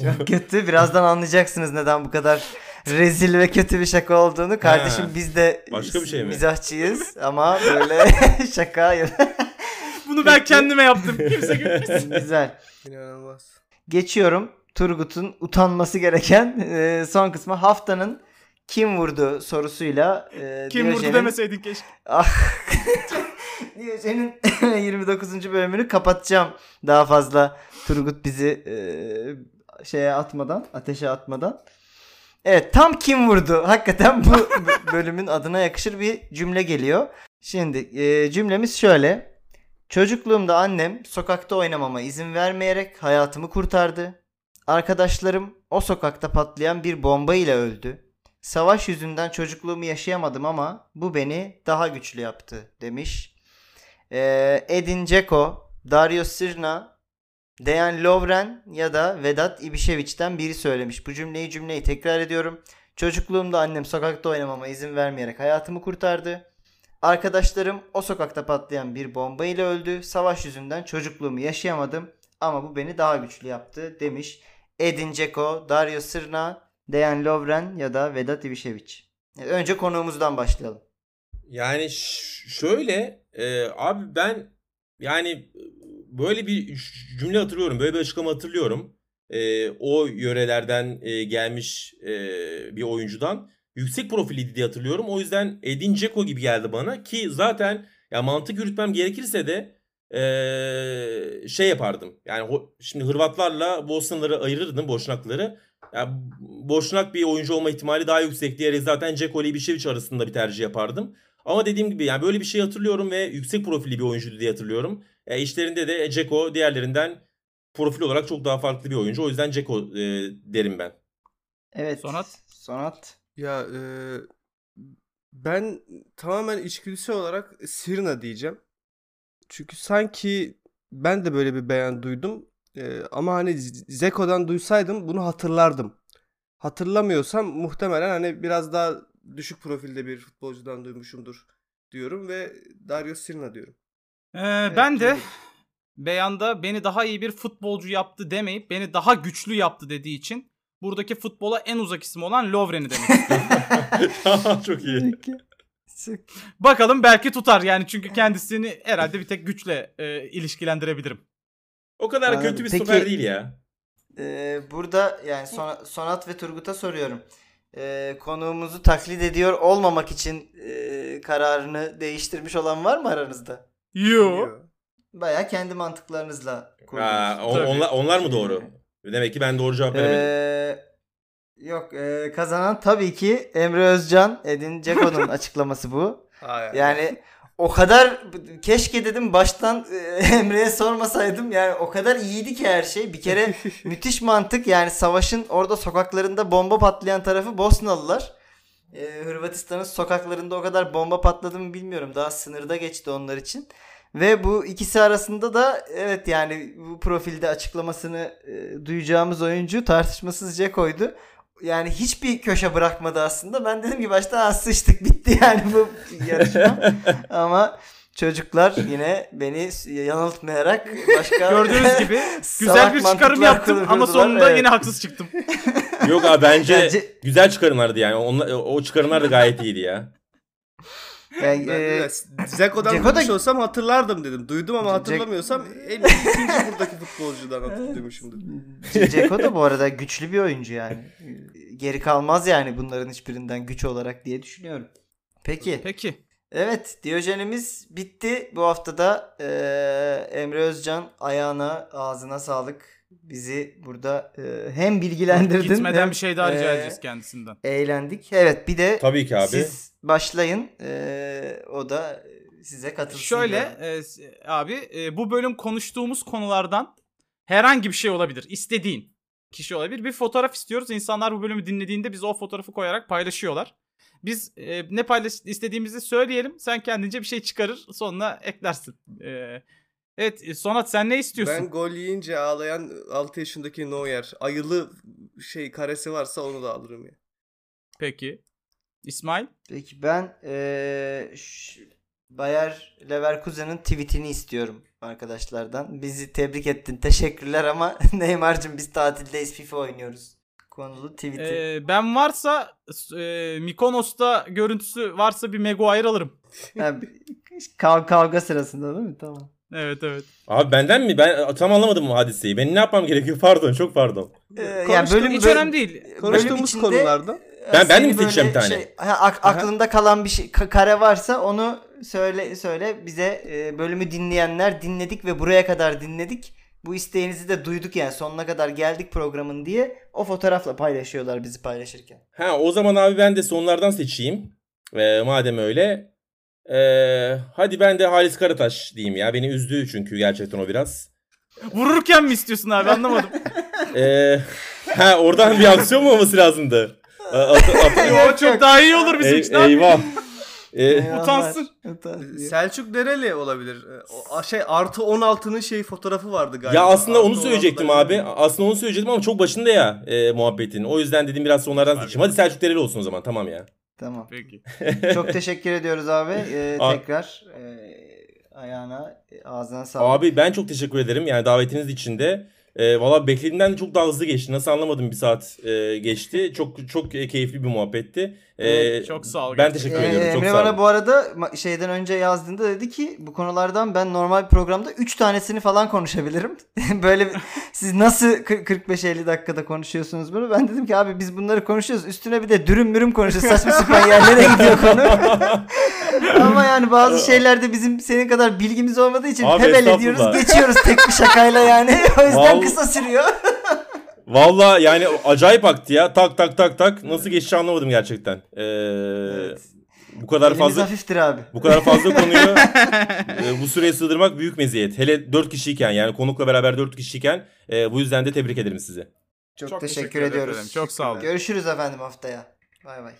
Çok kötü. Birazdan anlayacaksınız neden bu kadar rezil ve kötü bir şaka olduğunu. Kardeşim Ha. biz de Başka bir şey mi? mizahçıyız ama böyle [LAUGHS] şaka Bunu ben kendime yaptım. Kimse gülmesin. [LAUGHS] güzel. İnanılmaz. Geçiyorum. Turgut'un utanması gereken e, son kısmı haftanın kim vurdu sorusuyla e, Kim vurdu Diyojen'in- demeseydin keşke. Ah. [LAUGHS] Diyojen'in [LAUGHS] 29. bölümünü kapatacağım. Daha fazla Turgut bizi e, şeye atmadan, ateşe atmadan. Evet tam kim vurdu? [LAUGHS] Hakikaten bu bu bölümün adına yakışır bir cümle geliyor. Şimdi e, cümlemiz şöyle. Çocukluğumda annem sokakta oynamama izin vermeyerek hayatımı kurtardı. Arkadaşlarım o sokakta patlayan bir bomba ile öldü. Savaş yüzünden çocukluğumu yaşayamadım ama bu beni daha güçlü yaptı demiş. Ee, Edin Dzeko, Dario Sirna, Dejan Lovren ya da Vedat İbişeviç'ten biri söylemiş. Bu cümleyi cümleyi tekrar ediyorum. Çocukluğumda annem sokakta oynamama izin vermeyerek hayatımı kurtardı. Arkadaşlarım o sokakta patlayan bir bomba ile öldü. Savaş yüzünden çocukluğumu yaşayamadım ama bu beni daha güçlü yaptı demiş. Edin Dzeko, Dario Sirna, Dejan Lovren ya da Vedat İbişeviç. E, Önce konuğumuzdan başlayalım. Yani şöyle e, abi ben yani böyle bir cümle hatırlıyorum. Böyle bir açıklama hatırlıyorum. E, o yörelerden e, gelmiş e, bir oyuncudan. Yüksek profiliydi diye hatırlıyorum. O yüzden Edin Dzeko gibi geldi bana. Ki zaten ya mantık yürütmem gerekirse de e, şey yapardım. Yani ho- şimdi Hırvatlarla Bosnalıları ayırırdım Boşnakları. Ya Boşnak bir oyuncu olma ihtimali daha yüksek diyerek zaten Dzeko ile Ibišević arasında bir tercih yapardım. Ama dediğim gibi yani böyle bir şey hatırlıyorum ve yüksek profilli bir oyuncuydu diye hatırlıyorum. E, işlerinde de Dzeko diğerlerinden profil olarak çok daha farklı bir oyuncu. O yüzden Dzeko e, derim ben. Evet. Sonat? Sonat. Ya e, ben tamamen içgüdüsel olarak Sirna diyeceğim. Çünkü sanki ben de böyle bir beyan duydum. Ee, ama hani Zeko'dan duysaydım bunu hatırlardım. Hatırlamıyorsam muhtemelen hani biraz daha düşük profilde bir futbolcudan duymuşumdur diyorum ve Dario Sirna diyorum. Ee, Evet, ben de duydum. beyanda beni daha iyi bir futbolcu yaptı demeyip beni daha güçlü yaptı dediği için buradaki futbola en uzak isim olan Lovren'i demek istiyorum. [LAUGHS] Çok iyi. Bakalım belki tutar yani çünkü kendisini herhalde bir tek güçle e, ilişkilendirebilirim. O kadar Anladım. kötü bir Peki- stoper değil ya. Ee, burada yani Son- Sonat ve Turgut'a soruyorum. Ee, konuğumuzu taklit ediyor olmamak için e, kararını değiştirmiş olan var mı aranızda? Yo. Baya kendi mantıklarınızla kurdunuz. Ha, o- Tabii. onlar, onlar mı doğru? Demek ki ben doğru cevap veremedim. Ee, yok e, kazanan tabii ki Emre Özcan, Edin Dzeko'nun [LAUGHS] açıklaması bu. Hayır. Yani o kadar keşke dedim baştan e, [LAUGHS] Emre'ye sormasaydım yani o kadar iyiydi ki her şey. Bir kere [LAUGHS] müthiş mantık yani savaşın orada sokaklarında bomba patlayan tarafı Bosnalılar. E, Hırvatistan'ın sokaklarında o kadar bomba patladı mı bilmiyorum. Daha sınırda geçti onlar için. Ve bu ikisi arasında da evet yani bu profilde açıklamasını e, duyacağımız oyuncu tartışmasız Ceko'ydu. Yani hiçbir köşe bırakmadı aslında. Ben dedim ki başta "Ha, sıçtık bitti yani bu yarışma. [LAUGHS] Ama çocuklar yine beni yanıltmayarak başka [LAUGHS] Gördüğünüz gibi [LAUGHS] güzel bir çıkarım yaptım ama sonunda Evet. yine haksız çıktım. Yok abi bence Bence- güzel çıkarımlardı yani. Onlar, o çıkarımlar da gayet iyiydi ya. Yani, Ben e, Zeko'dan Dzeko da- olsam hatırlardım dedim. Duydum ama hatırlamıyorsam en iyi ikinci buradaki futbolcudan hatırlıyormuşumdur. C- Ceko da bu arada güçlü bir oyuncu yani. Geri kalmaz yani bunların hiçbirinden güç olarak diye düşünüyorum. Peki. Peki. Evet Diyojenimiz bitti. Bu haftada eee, Emre Özcan ayağına ağzına sağlık. Bizi burada eee, hem bilgilendirdin Gitmeden hem, bir şey daha rica eee, edeceğiz kendisinden. Eğlendik. Evet bir de Tabii ki abi. siz başlayın. Eee, o da size katılsın. Şöyle e, abi e, bu bölüm konuştuğumuz konulardan herhangi bir şey olabilir. İstediğin kişi olabilir. Bir fotoğraf istiyoruz. İnsanlar bu bölümü dinlediğinde bize o fotoğrafı koyarak paylaşıyorlar. Biz e, ne paylaş istediğimizi söyleyelim. Sen kendince bir şey çıkarır sonuna eklersin. E, evet e, Sonat sen ne istiyorsun? Ben gol yiyince ağlayan 6 yaşındaki Neuer ayılı şey karesi varsa onu da alırım ya. Peki. İsmail? Peki ben eee ş- Bayer Leverkusen'ın tweetini istiyorum arkadaşlardan. Bizi tebrik ettin. Teşekkürler ama [LAUGHS] Neymar'cığım biz tatildeyiz FIFA oynuyoruz. Konulu tweet'i. E, ben varsa e, Mikonos'ta görüntüsü varsa bir Maguire alırım. Kav- kavga sırasında değil mi? Tamam. Evet evet. Abi benden mi? Ben tam anlamadım bu hadiseyi. Ben ne yapmam gerekiyor? Pardon çok pardon. Ee, yani bölüm, Hiç bölüm- önemli değil. Konuştuğumuz içinde, konulardan. e, Ben- ben mi seçeceğim bir tane? ha, ak- aklında kalan bir şey ka- kare varsa onu söyle söyle bize e, bölümü dinleyenler dinledik ve buraya kadar dinledik. Bu isteğinizi de duyduk yani sonuna kadar geldik programın diye o fotoğrafla paylaşıyorlar bizi paylaşırken. Ha o zaman abi ben de sonlardan seçeyim. Ee, madem öyle. Ee, hadi ben de Halis Karataş diyeyim ya. Beni üzdü çünkü gerçekten o biraz. Vururken mi istiyorsun abi anlamadım. Ee, [LAUGHS] ha oradan bir aksiyon mu olması lazımdı? [LAUGHS] At- at- Yo, Yok, çok daha iyi olur bizim için eyvah. [LAUGHS] Ee, [LAUGHS] utansın. Utansın. Selçuk nereli olabilir? Ee, O şey artı 16'nın şey fotoğrafı vardı galiba. ya aslında onu Artı söyleyecektim 16'da abi. Aslında onu söyleyecektim ama çok başında ya e, muhabbetin. O yüzden dedim biraz sonlardan seçeyim. Hadi Selçuk Dereli olsun o zaman tamam ya. Tamam. Peki. [LAUGHS] Çok teşekkür ediyoruz abi. Ee, tekrar e, ayağına e, ağzına sağlık. Abi ben çok teşekkür ederim yani davetiniz için de. E, Valla beklediğimden çok daha hızlı geçti. Nasıl anlamadım bir saat e, geçti. Çok çok keyifli bir muhabbetti. E, Evet, çok sağ ol Ben teşekkür Ee, ediyorum. Çok Emre sağ bana bu arada şeyden önce yazdığında dedi ki bu konulardan ben normal bir programda 3 tanesini falan konuşabilirim. [LAUGHS] Böyle siz nasıl kı- 45-50 dakikada konuşuyorsunuz bunu? Ben dedim ki abi biz bunları konuşuyoruz. Üstüne bir de dürüm mürüm konuşuyoruz. Saçma [LAUGHS] sapan yerlere gidiyor konu. [LAUGHS] Ama yani bazı şeylerde bizim senin kadar bilgimiz olmadığı için Abi hebel ediyoruz. Geçiyoruz tek bir şakayla yani. O yüzden Vallahi- kısa sürüyor. Valla yani acayip aktı ya. Tak tak tak tak. Nasıl geçti anlamadım gerçekten. E, Evet. Bu kadar Elimiz fazla hafiftir abi. bu kadar fazla [LAUGHS] konuyu e, bu süreye sığdırmak büyük meziyet. Hele 4 kişiyken yani konukla beraber 4 kişiyken e, bu yüzden de tebrik ederim sizi. Çok, Çok teşekkür, teşekkür ederim. ediyoruz. Çok sağ olun. Görüşürüz efendim haftaya. Bay bay.